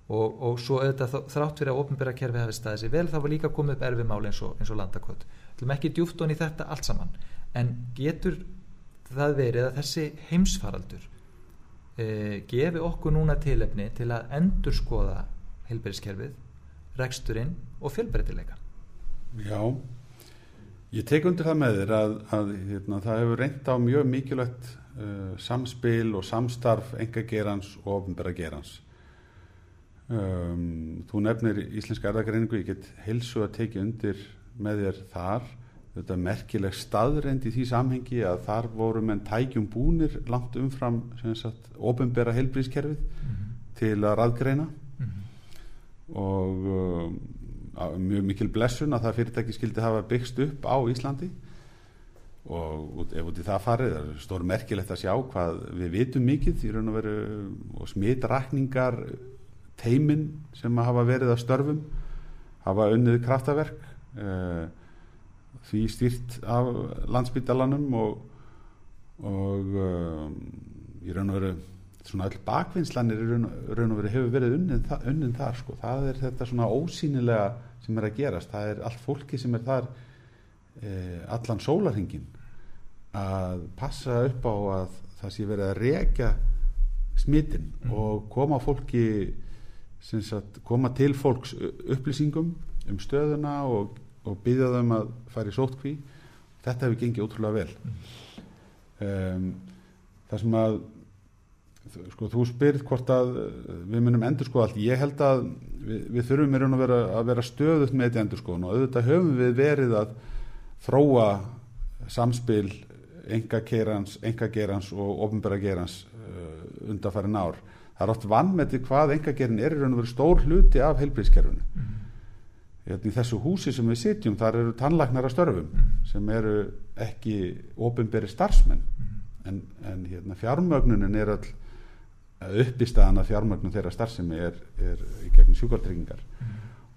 og, og svo auðvitað þrátt fyrir að ofnbæra kerfi hafi staðið sér vel þá var líka komið upp erfi máli eins og, og landakvöld við ætlum ekki djúft honi þetta allt saman en getur það verið að þessi heimsfaraldur e, gefi okkur núna tilefni til að endur skoða heilbæriskerfið, reksturinn og fjölbreytileika? Já ég tek undir það með þér að, að hérna, það hefur reynd á mjög mikilvægt uh, samspil og samstarf enga gerans og ofnbæra gerans Um, þú nefnir Íslenska erðagreiningu, ég get helsu að tekið undir með þér þar þetta er merkileg staðreind í því samhengi að þar voru menn tækjum búnir langt umfram ofinbera heilbrískerfið mm -hmm. til að raðgreina mm -hmm. og um, mjög mikil blessun að það fyrirtæki skildi hafa byggst upp á Íslandi og ef út í það farið það er stór merkilegt að sjá hvað við vitum mikið í raun og veru og smitrakningar teimin sem hafa verið að störfum hafa unnið kraftaverk uh, því stýrt af landsbytalanum og, og um, í raun og veru svona öll bakvinnslanir í raun, raun og veru hefur verið unnið, unnið þar sko. það er þetta svona ósýnilega sem er að gerast, það er allt fólki sem er þar eh, allan sólarhingin að passa upp á að það sé verið að reyka smittin mm. og koma fólki sagt, koma til fólks upplýsingum um stöðuna og, og byggja þeim að fara í sótkví þetta hefur gengið ótrúlega vel. Um, það sem að sko þú spyrð hvort að við munum endur sko allt. Ég held að við, við þurfum að vera, að vera stöðut með þetta endur sko og auðvitað höfum við verið að þróa samspil engagerans, engagerans og ofnbæragerans uh, undanfærin ár. Það er oft vannmeti hvað engagerin er í raun og veru stór hluti af heilbríðskerfunu. Mm. Hérna í þessu húsi sem við sitjum þar eru tannlagnar að störfum mm. sem eru ekki ofnbæri starfsmenn mm. en, en hérna, fjármögnunin er all uppistæðan að fjármögnun þeirra starfsemi er, er í gegnum sjúkartryggingar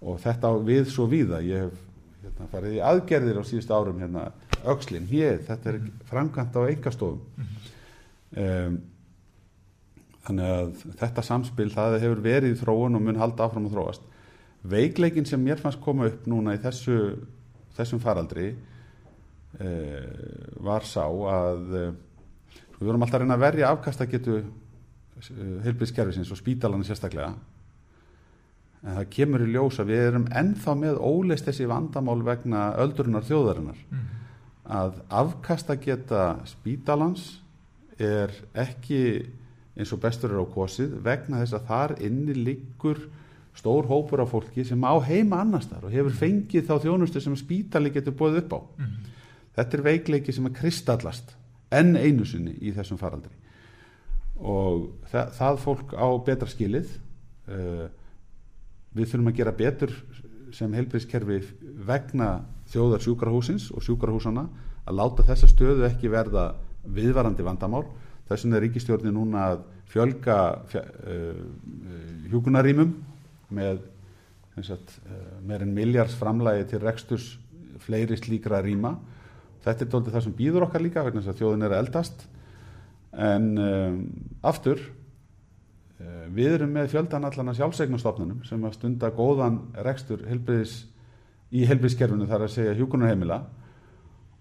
og þetta við svo víða. Ég hef hérna, farið í aðgerðir á síðust árum hérna aukslinn, hér, þetta er framkvæmt á engastofum um, þannig að þetta samspil það hefur verið í þróun og mun halda áfram að þróast. Veikleikin sem mér fannst koma upp núna í þessu þessum faraldri uh, var sá að uh, við vorum alltaf að reyna að verja afkast að getu uh, heilbíðskerfisins og spítalann sérstaklega. En það kemur í ljós að við erum ennþá með óleist þessi vandamál vegna öldrunar þjóðarinnar. Mm. Að afkasta geta spítalans er ekki eins og bestur er á kosið vegna þess að þar inni liggur stór hópur af fólki sem á heima annars þar og hefur fengið þá þjónustu sem spítali getur búið upp á. Mm. Þetta er veikleiki sem er kristallast enn einu sinni í þessum faraldri og það, það fólk á betra skilið uh, við þurfum að gera betur sem helbriðskerfi vegna þjóðar sjúkrahúsins og sjúkrahúsana að láta þessa stöðu ekki verða viðvarandi vandamál þess vegna er ríkistjórni núna að fjölga fjö, uh, hjúkunarímum með uh, meirinn miljars framlægi til reksturs fleiri slíkra ríma þetta er doldið það sem býður okkar líka vegna þess að þjóðin er eldast. En um, aftur við erum með fjöldan allan að sjálfsegnastofnunum sem að stunda góðan rekstur helbriðis í helbriðskerfinu þar að segja hjúkunarheimila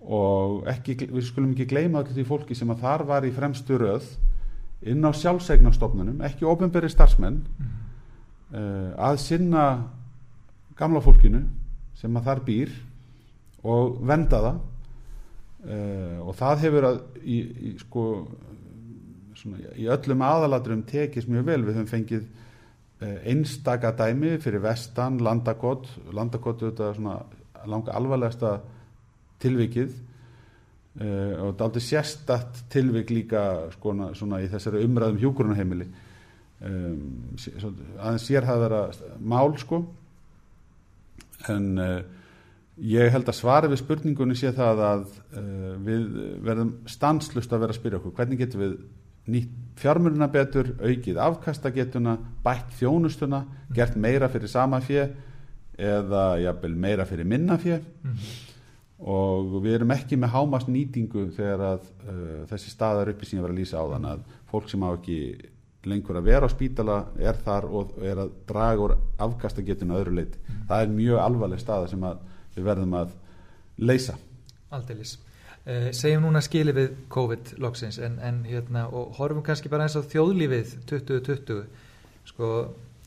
og ekki, við skulum ekki gleyma allir því fólki sem að þar var í fremstu röð inn á sjálfsegnastofnunum ekki ofinberi starfsmenn mm. uh, að sinna gamla fólkinu sem að þar býr og venda það. Uh, og það hefur að í, í, sko, svona, í öllum aðaladrum tekist mjög vel. Við höfum fengið Eh, einstaka dæmi fyrir vestan, landakott landakott er þetta svona langa alvarlegasta tilvikið uh, og þetta er aldrei sérstatt tilvik líka skona, svona í þessari umræðum hjúkurunarheimili um, aðeins sér það vera mál sko. En uh, ég held að svara við spurningunni sé það að uh, við verðum stanslust að vera að spyrja okkur hvernig getum við nýtt fjármjörnuna betur, aukið afkastagetuna, bætt þjónustuna, gert meira fyrir sama fjö eða jafnvel, meira fyrir minna fjö mm -hmm. Og við erum ekki með hámast nýtingu þegar að uh, þessi staðar uppi sem ég var að lýsa á þann að fólk sem á ekki lengur að vera á spítala er þar og er að draga úr afkastagetuna öðru leiti. Mm. Það er mjög alvarleg staða sem við verðum að leysa. Aldeilis. Uh, segjum núna skili við COVID-loksins en, en hérna og horfum kannski bara eins á þjóðlífið 2020 sko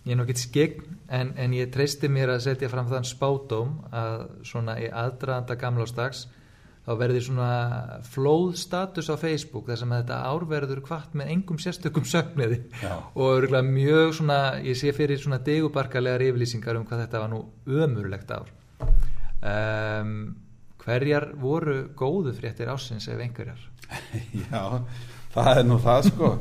ég er nokkið skegn en, en ég treysti mér að setja fram þann spátóm að svona í aðdraðanda gamlástags þá verður svona flóðstatus á Facebook þar sem þetta árverður hvart með engum sérstökum sögniði og mjög svona, ég sé fyrir svona degubarkalegar yfirlýsingar um hvað þetta var nú ömurlegt ár. Um hverjar voru góðu fréttir ásins ef einhverjar? [LAUGHS] Já, það er nú það sko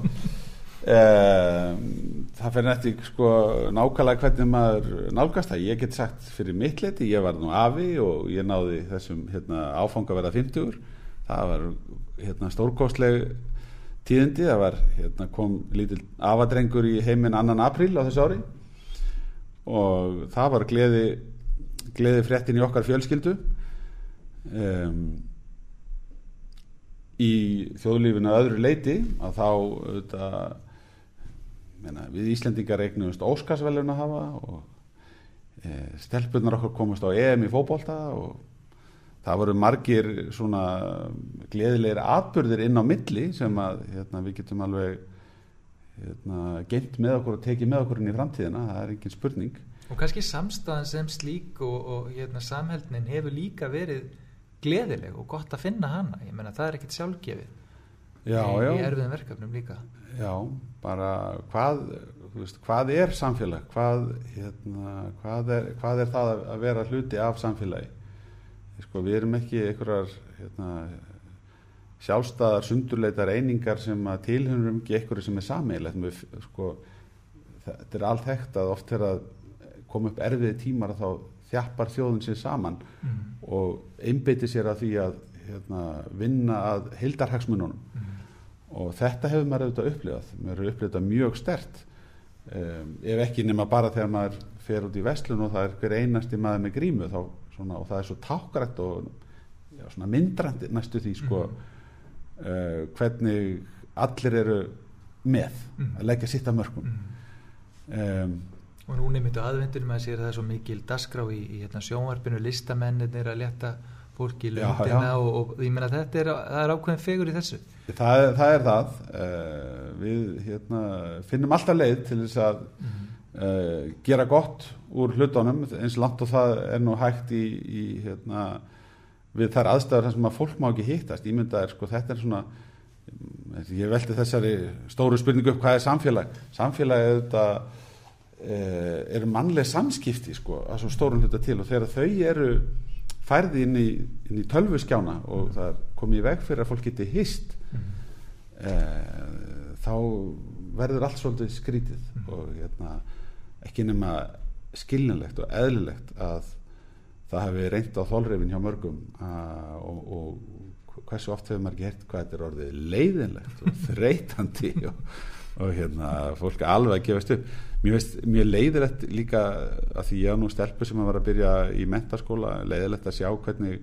það fyrir nætti sko nákvæmlega hvernig maður nálgast það. Ég get sagt fyrir mitt leti, ég var nú afi og ég náði þessum hérna, áfanga verða 50. Það var hérna, stórkostleg tíðindi, það var hérna, kom lítil afadrengur í heiminn annan apríl á þessu ári og það var gleði, gleði fréttin í okkar fjölskyldu. Um, í þjóðlífinu að öðru leiti að þá auðvitað, meina, við Íslendingar eignumst Óskarsvelun að hafa og e, stelpunar okkur komast á EM í fókbólta og það voru margir svona gleðilegir atbyrðir inn á milli sem að hérna, við getum alveg hérna, geimt með okkur og tekið með okkur inn í framtíðina, það er engin spurning. Og kannski samstæðan sem slík og, og hérna, samhældnin hefur líka verið gleðileg og gott að finna hana. Ég menna það er ekkit sjálfgefið já, já. í erfiðum verkefnum líka Já, bara hvað, veist, hvað er samfélag? Hvað, hérna, hvað, er, hvað er það að vera hluti af samfélagi? Sko, við erum ekki einhverjar hérna, sjálfstæðar, sundurleitar einingar sem að tilhörum ekki einhverju sem er sammeilegt. Sko, þetta er allt hægt að oft er að koma upp erfiði tímar að þá þjappar þjóðin sér saman mm. og einbeiti sér að því að hérna, vinna að hildarhagsmununum Mm. Og þetta hefur maður auðvitað upplifað maður hefur upplifað mjög stert um, ef ekki nema bara þegar maður fer út í vestlun og það er hver einasti maður með grímu þá, svona, og það er svo tákrætt og já, myndrandi næstu því sko, Mm. uh, hvernig allir eru með Mm. að leggja sitt að mörgum Mm. um, og núna í myndu aðvendunum að sér að það er svo mikil dasgrá í, í hérna, sjónvarpinu listamennir að leta fólki lundina og, og ég meina þetta er, er ákveðin fegur í þessu. Það, það er það. Uh, við hérna, finnum alltaf leið til þess að mm. uh, gera gott úr hlutunum eins langt og það er nú hægt í, í hérna, við þær aðstæður þar sem að fólk má ekki hittast. Ímyndað er sko þetta er svona ég velti þessari stóru spurningu upp hvað er samfélag? Samfélag er þetta uh, eru mannleg samskipti sko að svo stórun hluta til og þegar þau eru færði inn í, inn í tölvuskjána og það er komið í veg fyrir að fólk geti hist Mm. uh, þá verður allt svolítið skrítið Mm. og hérna, ekki nema skiljanlegt og eðlilegt að það hefði reynd á þólreifin hjá mörgum uh, og, og hversu oft hefur maður hert hvað þetta er orðið leiðinlegt og þreytandi og, og hérna fólk alveg að gefast upp mér veist mjög leiðilegt líka að því ég á nú stelpu sem að var að byrja í mentaskóla leiðilegt að sjá hvernig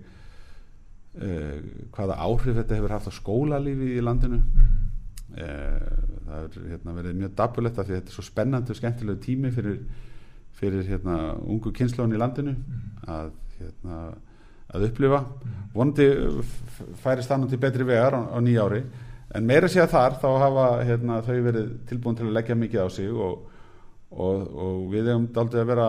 uh, hvaða áhrif þetta hefur haft á skólalífi í landinu Mm. uh, það er hérna, verið mjög dabulegt af því þetta er svo spennandi og skemmtilegu tími fyrir, fyrir hérna, ungu kynslóðin í landinu Mm. að, hérna, að upplifa Mm. vonandi færist þannig til betri vegar á, á nýja ári en meira sé að þar þá hafa hérna, þau verið tilbúin til að leggja mikið á sig og, og, og við hefum daldið að vera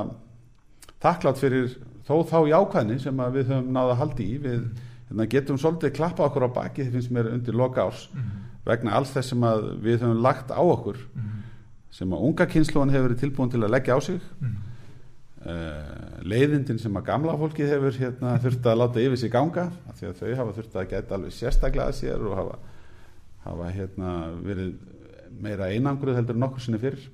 þakklátt fyrir þó þá jákvæðni sem við höfum náða að haldi í við hérna, getum svolítið klappa okkur á baki það finnst mér undir loka árs Mm. vegna alls þess sem við höfum lagt á okkur Mm. sem að unga kynsluðan hefur verið tilbúin til að leggja á sig Mm. uh, leiðindin sem að gamla fólkið hefur hérna, þurft að láta yfir sig ganga af því að þau hafa þurft að geta alveg sérstaklega að sér og hafa, hafa hérna, verið meira einangruð heldur nokkur sinni fyrir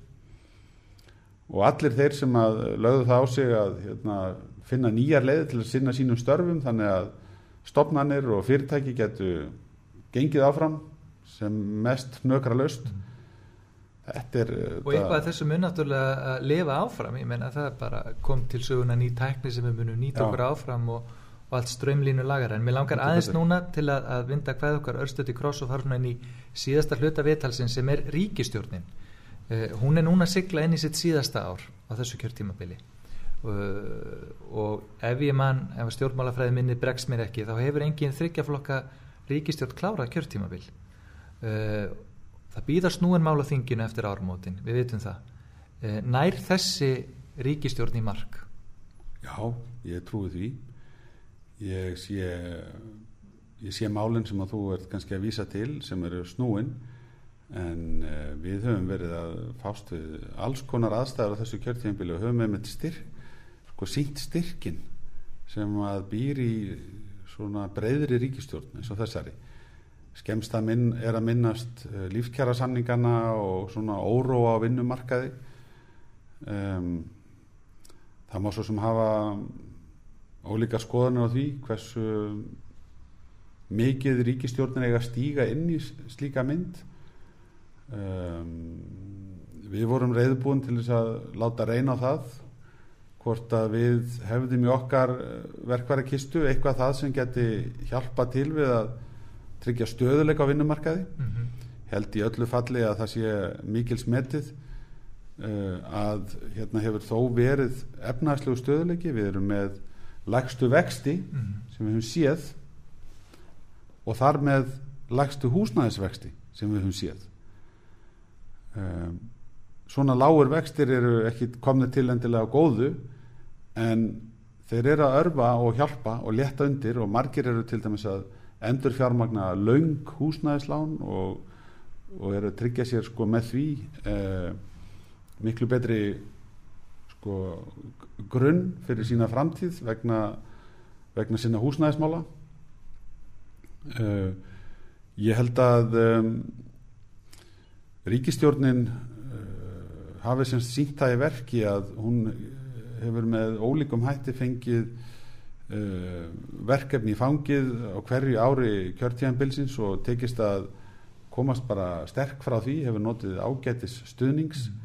og allir þeir sem að lögðu það á sig að hérna, finna nýjar leiði til að sinna sínum störfum þannig að stopnannir og fyrirtæki getu gengið áfram sem mest nökra löst þetta er og eitthvað af þessu mun náttúrulega að lifa áfram. Ég menna það bara kom til söguna ný tækni sem við munum nýta okkur áfram og, og allt strömlínu lagar. En mér langar aðeins betur. núna til að, að vinda hvað okkar örstöti kross og fara svona inn í síðasta hluta viðtalsin sem er ríkistjórnin uh, hún er núna sigla inn í sitt síðasta ár á þessu kjörtímabili. Uh, og ef ég man ef stjórnmálafræði minni bregst mér ekki þá hefur engin þryggjaflokka ríkistjórn klárað kjörtímabil. Uh, það býðar snúin mál á þinginu eftir ármótin, við vitum það. Nær þessi ríkistjórn í mark? Já, ég trúi því ég sé ég sé málinn sem að þú ert kannski að vísa til sem eru snúin en uh, við höfum verið að fást við alls konar aðstæður á þessu kjörtíðanbili og höfum með með styrk sko sínt styrkin sem að býr í svona breyðri ríkistjórn eins og þessari. Skemst að minn, er að minnast uh, lífskjara samningana og svona óróa á vinnumarkaði. Um, það má svo sem hafa ólíkar skoðanir á því hversu mikið ríkistjórnir eiga að stíga inn í slíka mynd. Um, við vorum reyðbúin til þess að láta reyna á það hvort að við hefðum í okkar verkværakistu eitthvað það sem geti hjálpa til við að tryggja stöðuleika á vinnumarkaði. Mm -hmm. held í öllu falli að það sé mikil smetið uh, að hérna hefur þó verið efnæðslegu stöðuleiki við erum með lægstu vexti mm sem við höfum séð og þar með lægstu húsnæðisvexti sem við höfum séð. Um, svona lágur vextir eru ekki komnið til endilega góðu en þeir eru að örfa og hjálpa og leta undir og margir eru til dæmis að endur fjármagna laung húsnæðislán og, og eru að tryggja sér sko með því eh, miklu betri sko grunn fyrir sína framtíð vegna, vegna sína húsnæðismála eh, ég held að um, ríkistjórnin uh, hafi semst sínt það í verki að hún hefur með ólíkum hætti fengið uh, verkefni í fangið á hverju ári kjörtíðanbilsins og tekist að komast bara sterk frá því hefur notið ágætis stuðnings mm.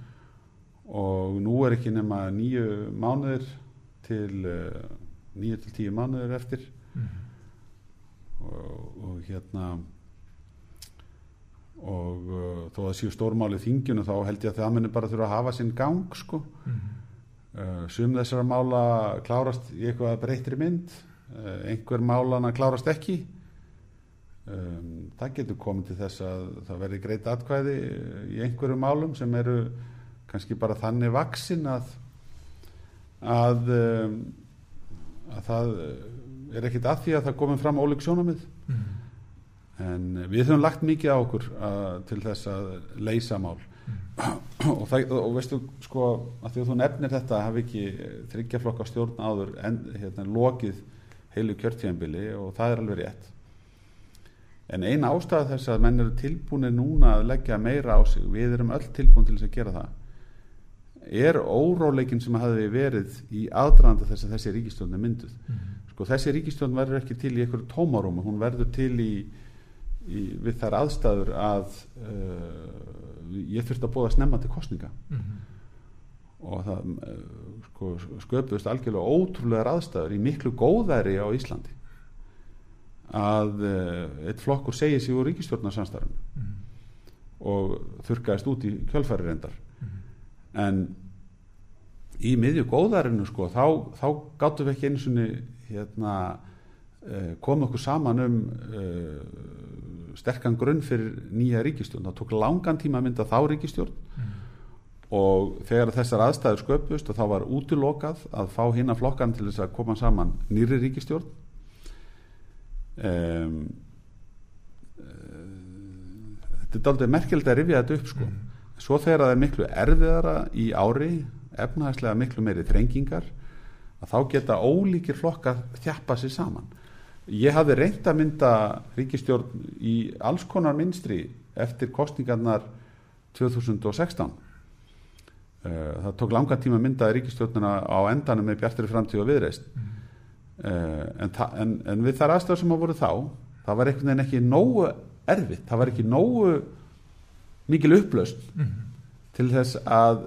Og nú er ekki nema nýju mánuður til uh, nýju til tíu mánuður eftir mm. og, og hérna og uh, þó að séu stórmáli þingjunu þá held ég að það munir bara þurfa að hafa sinn gang sko mm. uh, sum þessara mála klárast í eitthvað breytri mynd uh, einhver málana klárast ekki um, það getur komið til þess að það verði greit atkvæði í einhverju málum sem eru kannski bara þannig vaksin að að, um, að það er ekkit að því að það komið fram ólík sjónamið mm. En við höfum lagt mikið á okkur uh, til þess að leysa mál. Mm. og, það, og veistu sko að því að þú nefnir þetta hafi ekki þryggjaflokka stjórn áður en hérna, lokið heilu kjörtíðanbili og það er alveg rétt. En eina ástæða þess að menn eru tilbúinir núna að leggja meira á sig við erum öll tilbúin til þess að gera það er óróleikin sem hafi verið í aðdraðanda þess að þessi ríkistjórn er mynduð. Mm. sko þessi ríkistjórn verður ekki til í einhverju tómaróma hún verður til í í, við þær aðstæður að uh, ég þurfti að bóða snemma til kostninga mm og það uh, sko, sköpust algjörlega ótrúlegar aðstæður í miklu góðæri á Íslandi. Að uh, eitt flokkur segið sig úr ríkistjórnarsamstarfinu mm og þurkaðist út í kjölfæri reyndar. En í miðju góðærinu sko þá, þá gáttum við ekki eins og hérna uh, koma okkur saman um uh, sterkan grunn fyrir nýja ríkistjórn það tók langan tíma að mynda þá ríkistjórn mm. og þegar þessar aðstæður sköpust og þá var útilokað að fá hinn að flokkan til þess að koma saman nýri ríkistjórn um, þetta er aldrei merkilegt að rifja þetta upp sko. mm. Svo þegar það er miklu erfiðara í ári efnahagslega miklu meiri þrengingar að þá geta ólíkir flokkar þjappa sér saman Ég hafði reynd að mynda ríkistjórn í alls konar minstri eftir kostningarnar 2016. Eh, það tók langa tíma að mynda ríkistjórnuna á endanum með bjartari framtíð og viðreist. Mm. En, en, en við þar aðstæður sem að voru þá, það var einhvern veginn ekki nógu erfitt, það var ekki nógu mikil upplaust mm. til þess að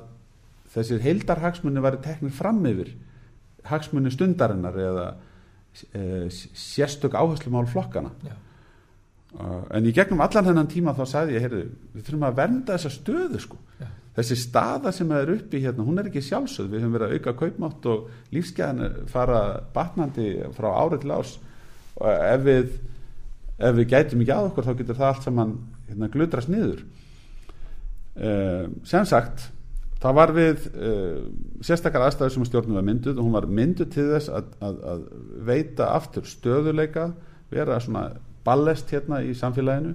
þessir heildarhagsmunni væri teknir fram yfir hagsmunni stundarinnar eða Eh, sérstök áherslumál flokkana uh, en í gegnum allan þennan tíma þá sagði ég, heyrðu, við þurfum að vernda þessa stöðu sko. Já. þessi staða sem er uppi hérna, hún er ekki sjálfsögð. Við höfum verið að auka kaupmátt og lífsgæðan fara batnandi frá árið til ás og ef við ef við gætum ekki að okkur þá getur það allt saman hérna, glutrast niður uh, sem sagt það var við uh, sérstakar aðstæður sem stjórnum var mynduð og hún var mynduð til þess að, að, að veita aftur stöðuleika vera svona ballest hérna í samfélaginu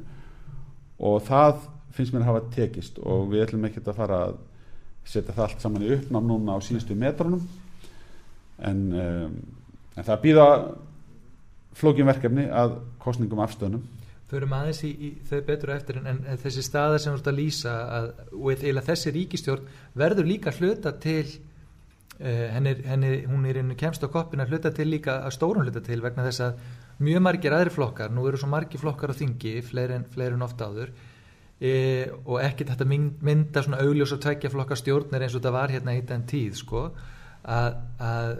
og það finnst mér að hafa tekist og við ætlum ekki að fara að setja það allt saman í uppnám núna á síðustu metrunum. En, um, en það býða flókinverkefni að kostningum afstöðnum förum aðeins í, í þau betur eftir en, en þessi staða sem þú ert að lýsa að, og eða þessi ríkistjórn verður líka hluta til uh, henni, henni, hún er inn kemst á koppin að hluta til líka að stórun hluta til vegna þess að mjög margir aðri flokkar, nú eru svo margir flokkar á þingi, fleiri en, en ofta áður e, og ekki þetta mynda svona augljós og tveggja flokkar stjórnir eins og þetta var hérna í den tíð sko, að, að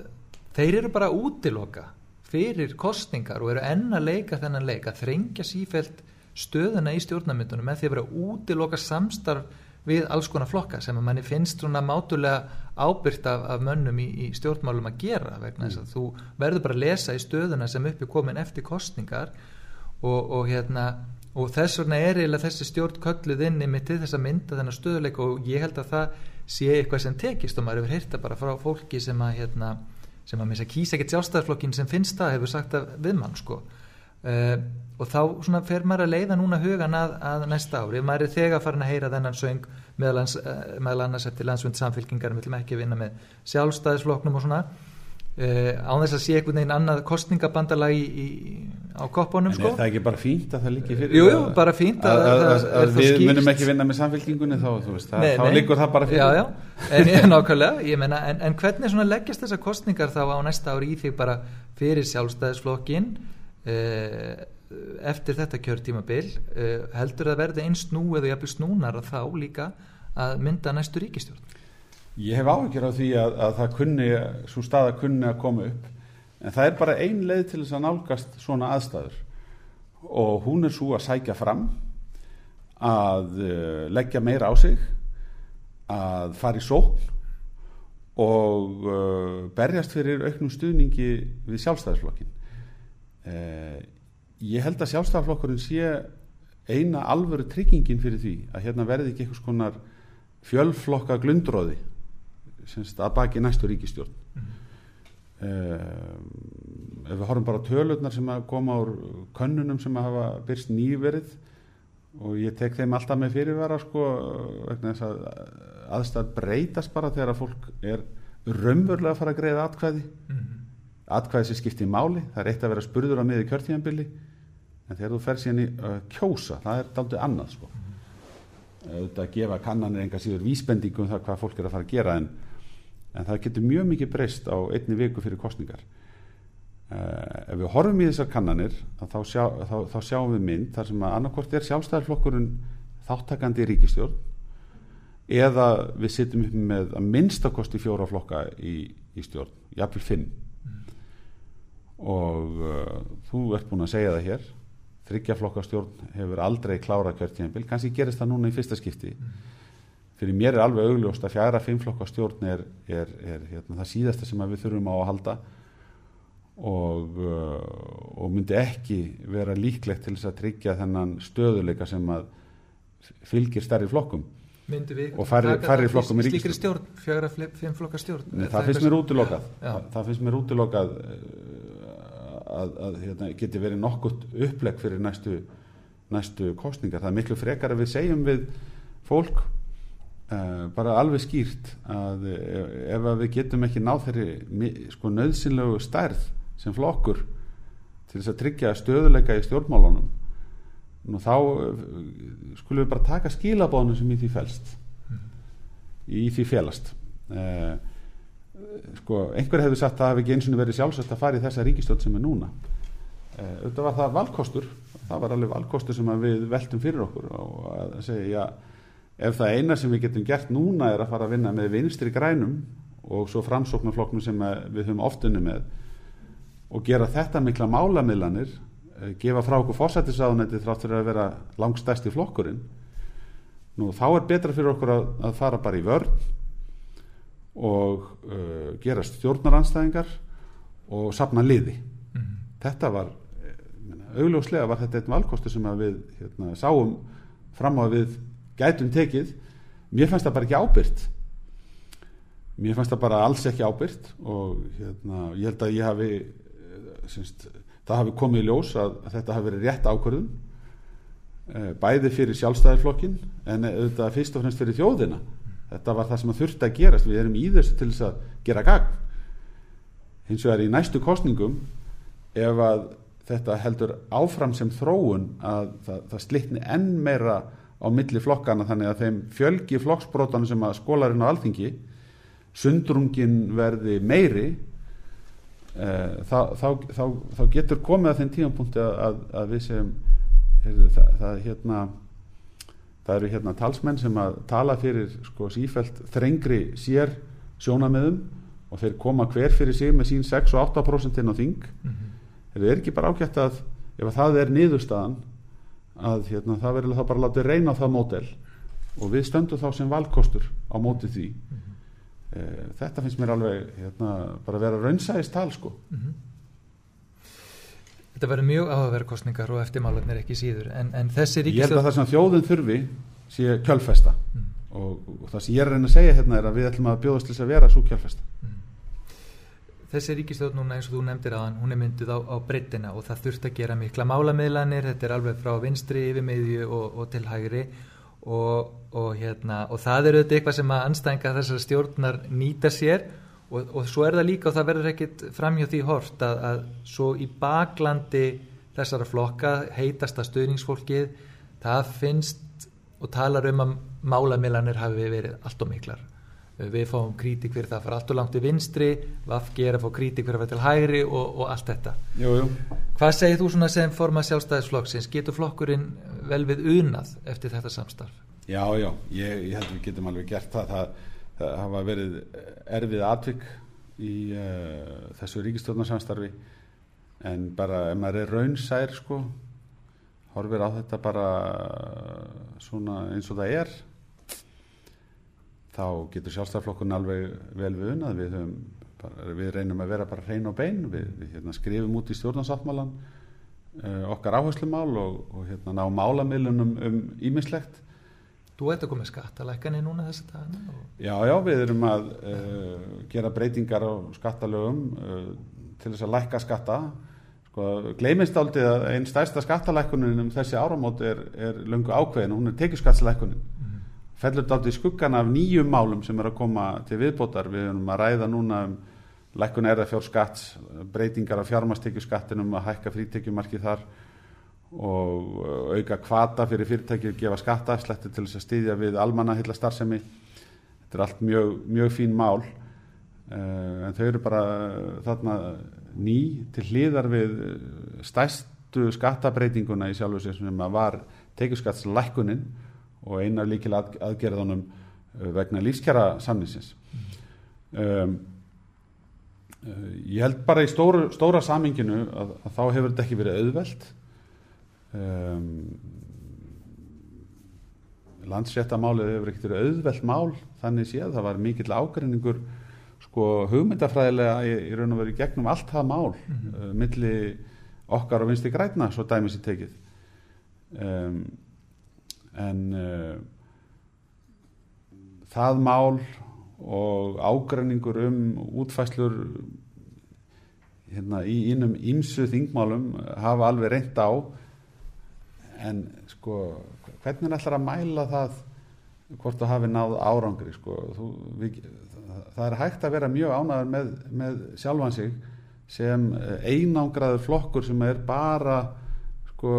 þeir eru bara útiloka fyrir kostningar og eru enn að leika þennan leik að þrengja sífælt stöðuna í stjórnarmyndunum með því að vera útiloka samstarf við alls konar flokka sem að manni finnst svona mátulega ábyrgt af, af mönnum í, í stjórnmálum að gera vegna þess mm. að þú verður bara að lesa í stöðuna sem uppi komin eftir kostningar og, og hérna og þess vegna er eiginlega þessi stjórn kölluð inn í mitt til þess að mynda þennan stöðuleik og ég held að það sé eitthvað sem tekist og maður hefur heyrta bara frá fólki sem að hérna sem að misa kýsa ekkert sjálfstæðarflokkin sem finnst það hefur sagt að við mann sko. Uh, og þá svona fer maður að leiða núna hugan að, að næsta ári, maður er þegar farin að heyra þennan söng meðal, annars eftir landsvönd samfélkingar við viljum ekki vinna með sjálfstæðisflokknum og svona uh, án þess að sé einhvern veginn annað kostningabandalagi í, í, á koppunum en sko. er það ekki bara fínt að það líki fyrir Jú, jú, bara fínt að, að, að, að við skýrst. munum ekki vinna með samfélkingunni þá, veist, Nei, þá nei. líkur það bara fyrir já, já. En, nákvæmlega, ég meina, en, en hvernig leggjast þessar kostningar þá á næsta ári í þig bara fyrir sjálfstæðisflokkin eh, eftir þetta kjörtímabil eh, heldur það verði eins nú eða jafnvel snúnar að þá líka að mynda næstu ríkistjórn Ég hef áhyggjur á því að, að það kunni, svo staða kunni að koma upp en það er bara ein leið til þess að nálgast svona aðstæður. Og hún er svo að sækja fram að uh, leggja meira á sig að fara í sókn og uh, berjast fyrir auknum stuðningi við sjálfstæðisflokkin uh, ég held að sjálfstæðisflokkurinn sé eina alvöru tryggingin fyrir því að hérna verði ekki einhvers konar fjölflokka glundróði semst að baki næstu ríkistjórn mm. uh, ef við horfum bara tölurnar sem að koma úr könnunum sem að hafa byrst nýverið og ég tek þeim alltaf með fyrirvara sko vegna þess að aðstæð breytast bara þegar að fólk er raunverulega að fara að greiða atkvæði mm. atkvæði sem skiptir máli það er eitt að vera spurður á miði kjörtíðanbili en þegar þú fer síðan í uh, kjósa það er daldið annað sko mm. auðvitað að gefa kannanir enga síður vísbendingum um það hvað fólk er að fara að gera en, en það getur mjög mikið breyst á einni viku fyrir kostningar uh, ef við horfum í þessar kannanir þá, sjá, þá, þá sjáum við mynd þar sem að annarkort er sjálfstæðarflokkurinn þáttakandi í ríkistjórn eða við sittum upp með að minnstakosti fjóra flokka í, í stjórn, jafnvel fimm. Og uh, þú ert búin að segja það hér þryggjaflokkastjórn hefur aldrei klára kjörtíðanbíl, kannski gerist það núna í fyrsta skipti fyrir mér er alveg augljóst að fjara fimmflokkastjórn er, er, er hérna, það síðasta sem við þurfum á að halda og, uh, og myndi ekki vera líklegt til þess að tryggja þennan stöðuleika sem að fylgir stærri flokkum og færri, færri flokkum í slíkri ríkistjórn flokka stjórn Nei, Er það finnst eitthvað mér útilokað. Það, það finnst mér útilokað að, að hérna, geti verið nokkurt upplegg fyrir næstu, næstu kostningar það er miklu frekar að við segjum við fólk bara alveg skýrt að ef, ef að við getum ekki náð þeirri sko nöðsynlegu stærð sem flokkur til þess að tryggja stöðuleika í stjórnmálunum nú þá uh, skulum við bara taka skilabóðinu sem í því felst í því felast. Uh, sko, einhver hefði sagt að það hafi ekki eins og verið sjálfsagt að fara í þessa ríkistöld sem er núna. Uh, auðvitað var það valkostur það var alveg valkostur sem við veltum fyrir okkur og að segja, ef það eina sem við getum gert núna er að fara að vinna með vinstri grænum og svo framsóknarflokknum sem að við höfum oftunni með og gera þetta mikla málamiðlanir eh, gefa frá okkur fórsættisáðunætti þrátt fyrir að vera langstæsti flokkurinn nú þá er betra fyrir okkur að, að fara bara í vörn og uh, gera stjórnaranstæðingar og sapna liði Mhm. þetta var eh, augljóslega var þetta einn valkostu sem við hérna, sáum fram á við gætum tekið mér fannst það bara ekki ábyrgt. Mér fannst það bara alls ekki ábyrgt og hérna, ég held að ég hafi eh, semst, það hafi komið í ljós að, að þetta hafi verið rétt ákvörðun eh, bæði fyrir sjálfstæðiflokkin en auðvitað fyrst og fremst fyrir þjóðina. Þetta var það sem þurfti að gerast. Við erum í þessu til þess að gera gagn. Hins vegar í næstu kostningum ef að þetta heldur áfram sem þróun að það, það slitni enn meira á milli flokkana þannig að þeim fjölgi flokksbrótana sem að skólarinn á alþingi sundrungin verði meiri uh, þá, þá, þá, þá getur komið að þeim tímanpunkti að, að, að við sem heyrðu, það, það hérna það eru hérna talsmenn sem að tala fyrir sko sífælt þrengri sér sjónamiðum og þeir koma hver fyrir sig með sín 6 og 8% inn á þing mm -hmm. er ekki bara ágætt að ef að það er niðurstaðan að hérna, það verður þá bara látið reyna á það mótel og við stöndum þá sem valkostur á móti því. Mm -hmm. e, þetta finnst mér alveg hérna, bara að vera raunsæðist tal sko. Mm -hmm. Þetta verður mjög áhugaverðkostningar og eftirmálarnir ekki síður. En, en þessi ríkistöð... Ég held að það sem þjóðin þurfi sé kjölfesta. Mm. og, og það sem ég er að reyna að segja hérna er að við ætlum að bjóðast til þess að vera svo kjölfesta. Mm þessi ríkistöð núna eins og þú nefndir aðan hún er mynduð á, á breytina og það þurft að gera mikla málamiðlanir, þetta er alveg frá vinstri yfir meðju og, og til hægri. Og, og, hérna, og það er auðvitað eitthvað sem að anstænga þessar stjórnar nýta sér. Og svo er það líka og það verður ekkit framhjá því hort að, að svo í baklandi þessara flokka heitasta stöðningsfólkið það finnst og talar um að málamiðlanir hafi verið allt og miklar við fáum krítik fyrir það að fara allt og langt í vinstri Vafki er að fá krítik fyrir að vera til hægri og, og allt þetta jú, jú. hvað segir þú svona sem forma sjálfstæðisflokksins getur flokkurinn vel við unað eftir þetta samstarf? Já, já, ég, ég held við getum alveg gert það það, það hafa verið erfið atvik í uh, þessu ríkistofnarsamstarfi en bara ef maður er raunsær sko horfir á þetta bara svona eins og það er þá getur sjálfstæðarflokkun alveg vel við unnað við, bara, við reynum að vera bara hrein og bein. Við, við hérna, skrifum út í stjórnarsáttmálan uh, okkar áherslumál og, og hérna, ná málamilunum um ímislegt Þú ert að koma skattalækani núna þess að dana? Og... Já, já, við erum að uh, gera breytingar á skattalögum uh, til þess að lækka skatta. Sko, gleimist aldrei að einn stærsta skattalækunin um þessi áramót er, er lungu ákveðin. Og hún er tekjuskattslækunin fellur þetta átt í skuggan af nýjum málum sem er að koma til viðbótar. Við erum að ræða núna um lækkun erða fjór skatts, breytingar af fjármastekjuskattinum að hækka frítekjumarki þar og uh, auka kvata fyrir fyrirtæki að gefa skattaafslætti til þess að stýðja við almanahilla starfsemi þetta er allt mjög, mjög fín mál. Uh, en þau eru bara þarna ný til hlýðar við stæstu skattabreitinguna í sjálfu sér sem var tekjuskattslækkunin og eina líkil að, aðgerðunum uh, vegna lífskjara samninsins um, uh, ég held bara í stóru, stóra saminginu að, að þá hefur þetta ekki verið auðvelt. Um, landsréttamálið hefur ekkert verið auðvelt mál þannig séð. Það var mikill ágreiningur sko hugmyndafræðilega í, í raun og veru gegnum allt það mál mm -hmm. uh, milli okkar og vinsti græna svo dæmis í tekið. Um, en uh, það mál og ágræningur um útfæslur hérna, í innum ímsu þingmálum hafa alveg reynd á. En sko hvernig er alltaf að mæla það hvort þú hafi náð árangri sko, þú, við, það er hægt að vera mjög ánæður með, með sjálfan sig sem einangraður flokkur sem er bara sko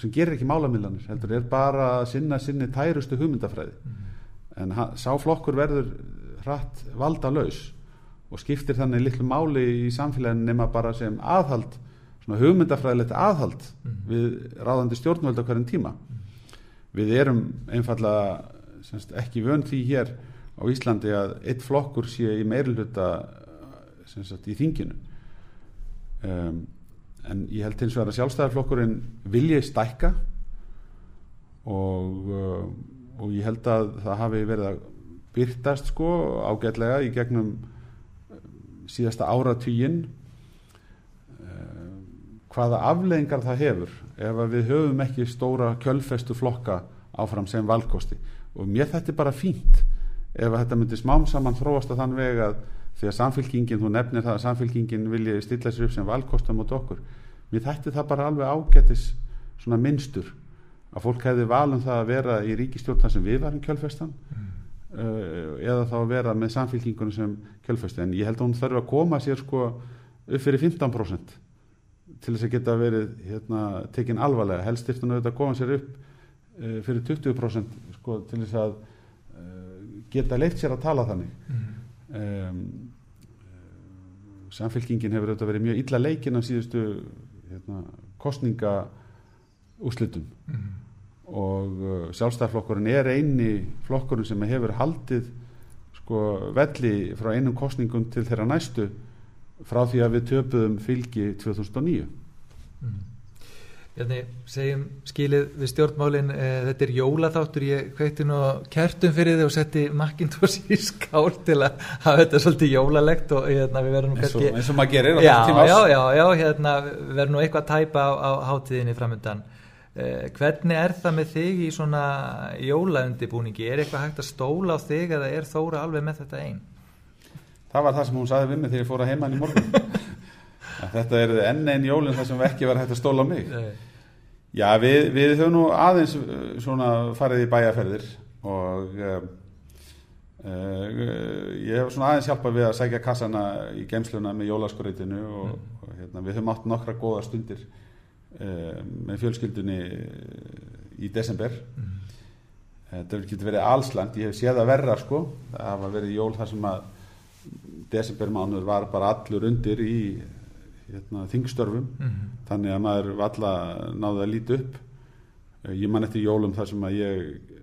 sem gerir ekki málamillanir heldur er bara að sinna sinni tærustu hugmyndafræði mm. en sá flokkur verður hratt valda laus og skiptir þannig litlu máli í samfélaginu nema bara sem aðhald svona hugmyndafræðilegt aðhald mm. við ráðandi stjórnvöld á hverjum tíma mm. við erum einfallega semst, ekki vönd því hér á Íslandi að eitt flokkur sé í meirulhuta í þinginu um en ég held hins vegar að sjálfstæðarflokkurinn vilja stækka og, uh, og ég held að það hafi verið að byrtast sko ágætlega í gegnum uh, síðasta áratvíin uh, hvaða afleggingar það hefur ef við höfum ekki stóra kjölfestu flokka áfram sem valkosti. Og mér þetta er bara fínt ef þetta myndir smám saman þróast að þann veg að því að samfélkingin, þú nefnir það að samfélkingin vilji stilla sér upp sem valkostum mot okkur mér þætti það bara alveg ágættis svona minnstur að fólk hefði valum það að vera í ríkistjórn sem við varum kjölfestan mm. uh, eða þá að vera með samfélkingunum sem kjölfesti en ég held að hún þarf að koma sér sko upp fyrir 15% til þess að geta verið hérna, tekin alvarlega helst auðvitað að koma sér upp uh, fyrir 20% sko, til þess að uh, geta leitt sér að tala þannig Mm. um, samfélkingin hefur auðvitað verið mjög illa leikin af síðustu hérna, kostninga úslitum Mm. og uh, sjálfstæðarflokkurinn er eini flokkurinn sem hefur haldið sko velli frá einum kostningum til þeirra næstu frá því að við töpuðum fylgi 2009 Mm. Bjarni, segjum skilið við stjórnmálin, e, þetta er jólaþáttur, ég kveikti nú kertum fyrir þið og setti Macintosh í skál til að hafa þetta svolítið jólalegt og hérna, við verðum nú kannski... eins og maður gerir á þessum tíma árs. já, já, já, hérna, við verðum nú eitthvað að tæpa á, á hátíðinni framöndan. Eh, hvernig er það með þig í svona jólaundibúningi? Er eitthvað hægt að stóla á þig eða er Þóra alveg með þetta einn? það var það sem hún saði við mig þegar ég fór að heimann í morgun [LAUGHS] þetta er enn einn jólinn þar sem ekki var hægt að stóla mig. Já, við, við höfum nú aðeins uh, svona farið í bæjarferðir og uh, uh, ég hef svona aðeins hjálpað við að sækja kassana í gemsluna með jólaskorreitinu og, og hérna, við höfum átt nokkra góða stundir uh, með fjölskyldunni í desember. Mm. Þetta getur verið allsland, ég hef séð að verra sko, það hafa verið jól þar sem að desembermánuður var bara allur undir í hérna, þingstörfum. Mm. þannig að maður valla náði að líti upp. Eh, ég man eftir jólum þar sem að ég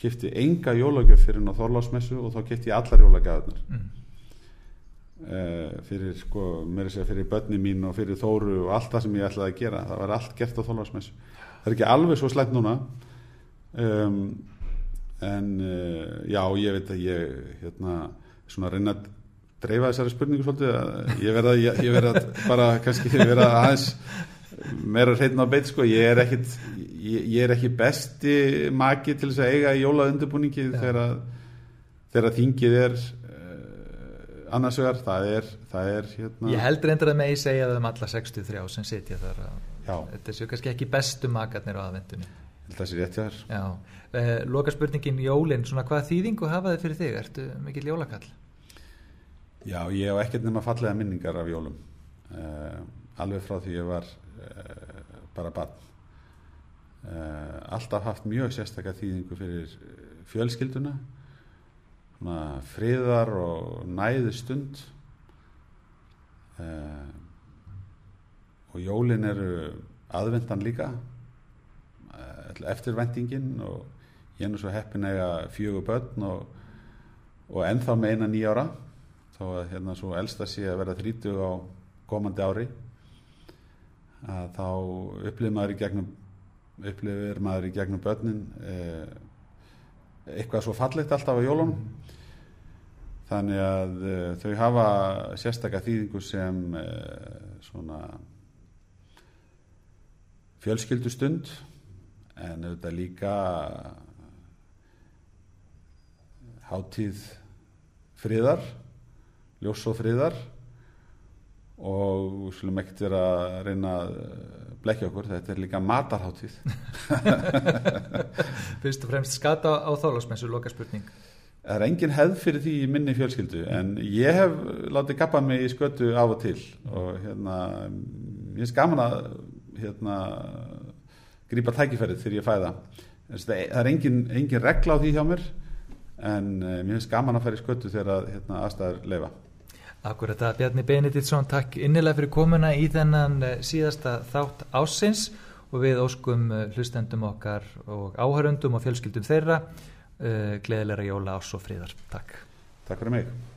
kifti enga jólagjöf fyrir á Þorlásmessu og þá kifti ég allar jólagjöfnar Mm. uh, fyrir sko, mér er að segja fyrir börni mín og fyrir Þóru og allt það sem ég ætlaði að gera. Það var allt gert á Þorlásmessu það er ekki alveg svo slæmt núna. Um, en uh, já, ég veit að ég hérna, svona að reyna að dreifa þessari spurningu svolítið að ég verða, ég, ég verða bara kannski verða aðeins meira hreitn á beitt sko, ég er ekkit ég, ég er ekki besti maki til þess að eiga í jólaundubúningi þegar, þegar þingið er uh, annars vegar, það er, það er hérna, Ég held reyndar að megi segja það um alla 63 sem sitja þar þetta séu kannski ekki bestu makarnir á aðvendunni. það sé rétt hjá þér eh, loka spurningin Jólin, svona hvað þýðingu hafa þið fyrir þig? Ertu mikill jólakall? Já, ég hef ekkert nema fallega minningar af jólum. Uh, alveg frá því ég var uh, bara barn. Uh, alltaf haft mjög sérstakka þýðingu fyrir fjölskylduna. Svona friðar og næðu stund og jólin eru aðvendan líka. Eftirvæntingin og ég er nú svo heppin að eiga fjögur börn og, og ennþá með eina nýjára þó að hérna svo elsta sé að vera 30 á komandi ári að þá upplifir maður í gegnum upplifir maður í gegnum börnin eh, eitthvað svo fallegt alltaf á jólunum. Þannig að eh, þau hafa sérstakka þýðingu sem eh, svona fjölskyldustund en auðvitað líka hátíð friðar ljós og friðar. Og við skulum ekkert vera að reyna að blekja okkur, þetta er líka matarháttíð [LAUGHS] Fyrst og fremst skata á þálasmessu, loka spurning. það er engin hefð fyrir því í minni fjölskyldu en ég hef látið gappa mig í skötu af og til. Og hérna ég er gaman að hérna grípa tækifærið þegar ég fæða það. Er engin, engin regla á því hjá mér en eh, mér finnst gaman að færa í skötu þegar að, hérna, aðstæður leifa Akkurat að Bjarni Benediktsson takk innilega fyrir komuna í þennan eh, síðasta þátt ásins og við óskum eh, hlustendum okkar og áhörundum og fjölskyldum þeirra uh, gleðilega jóla ás og fríðar. Takk. Takk fyrir mig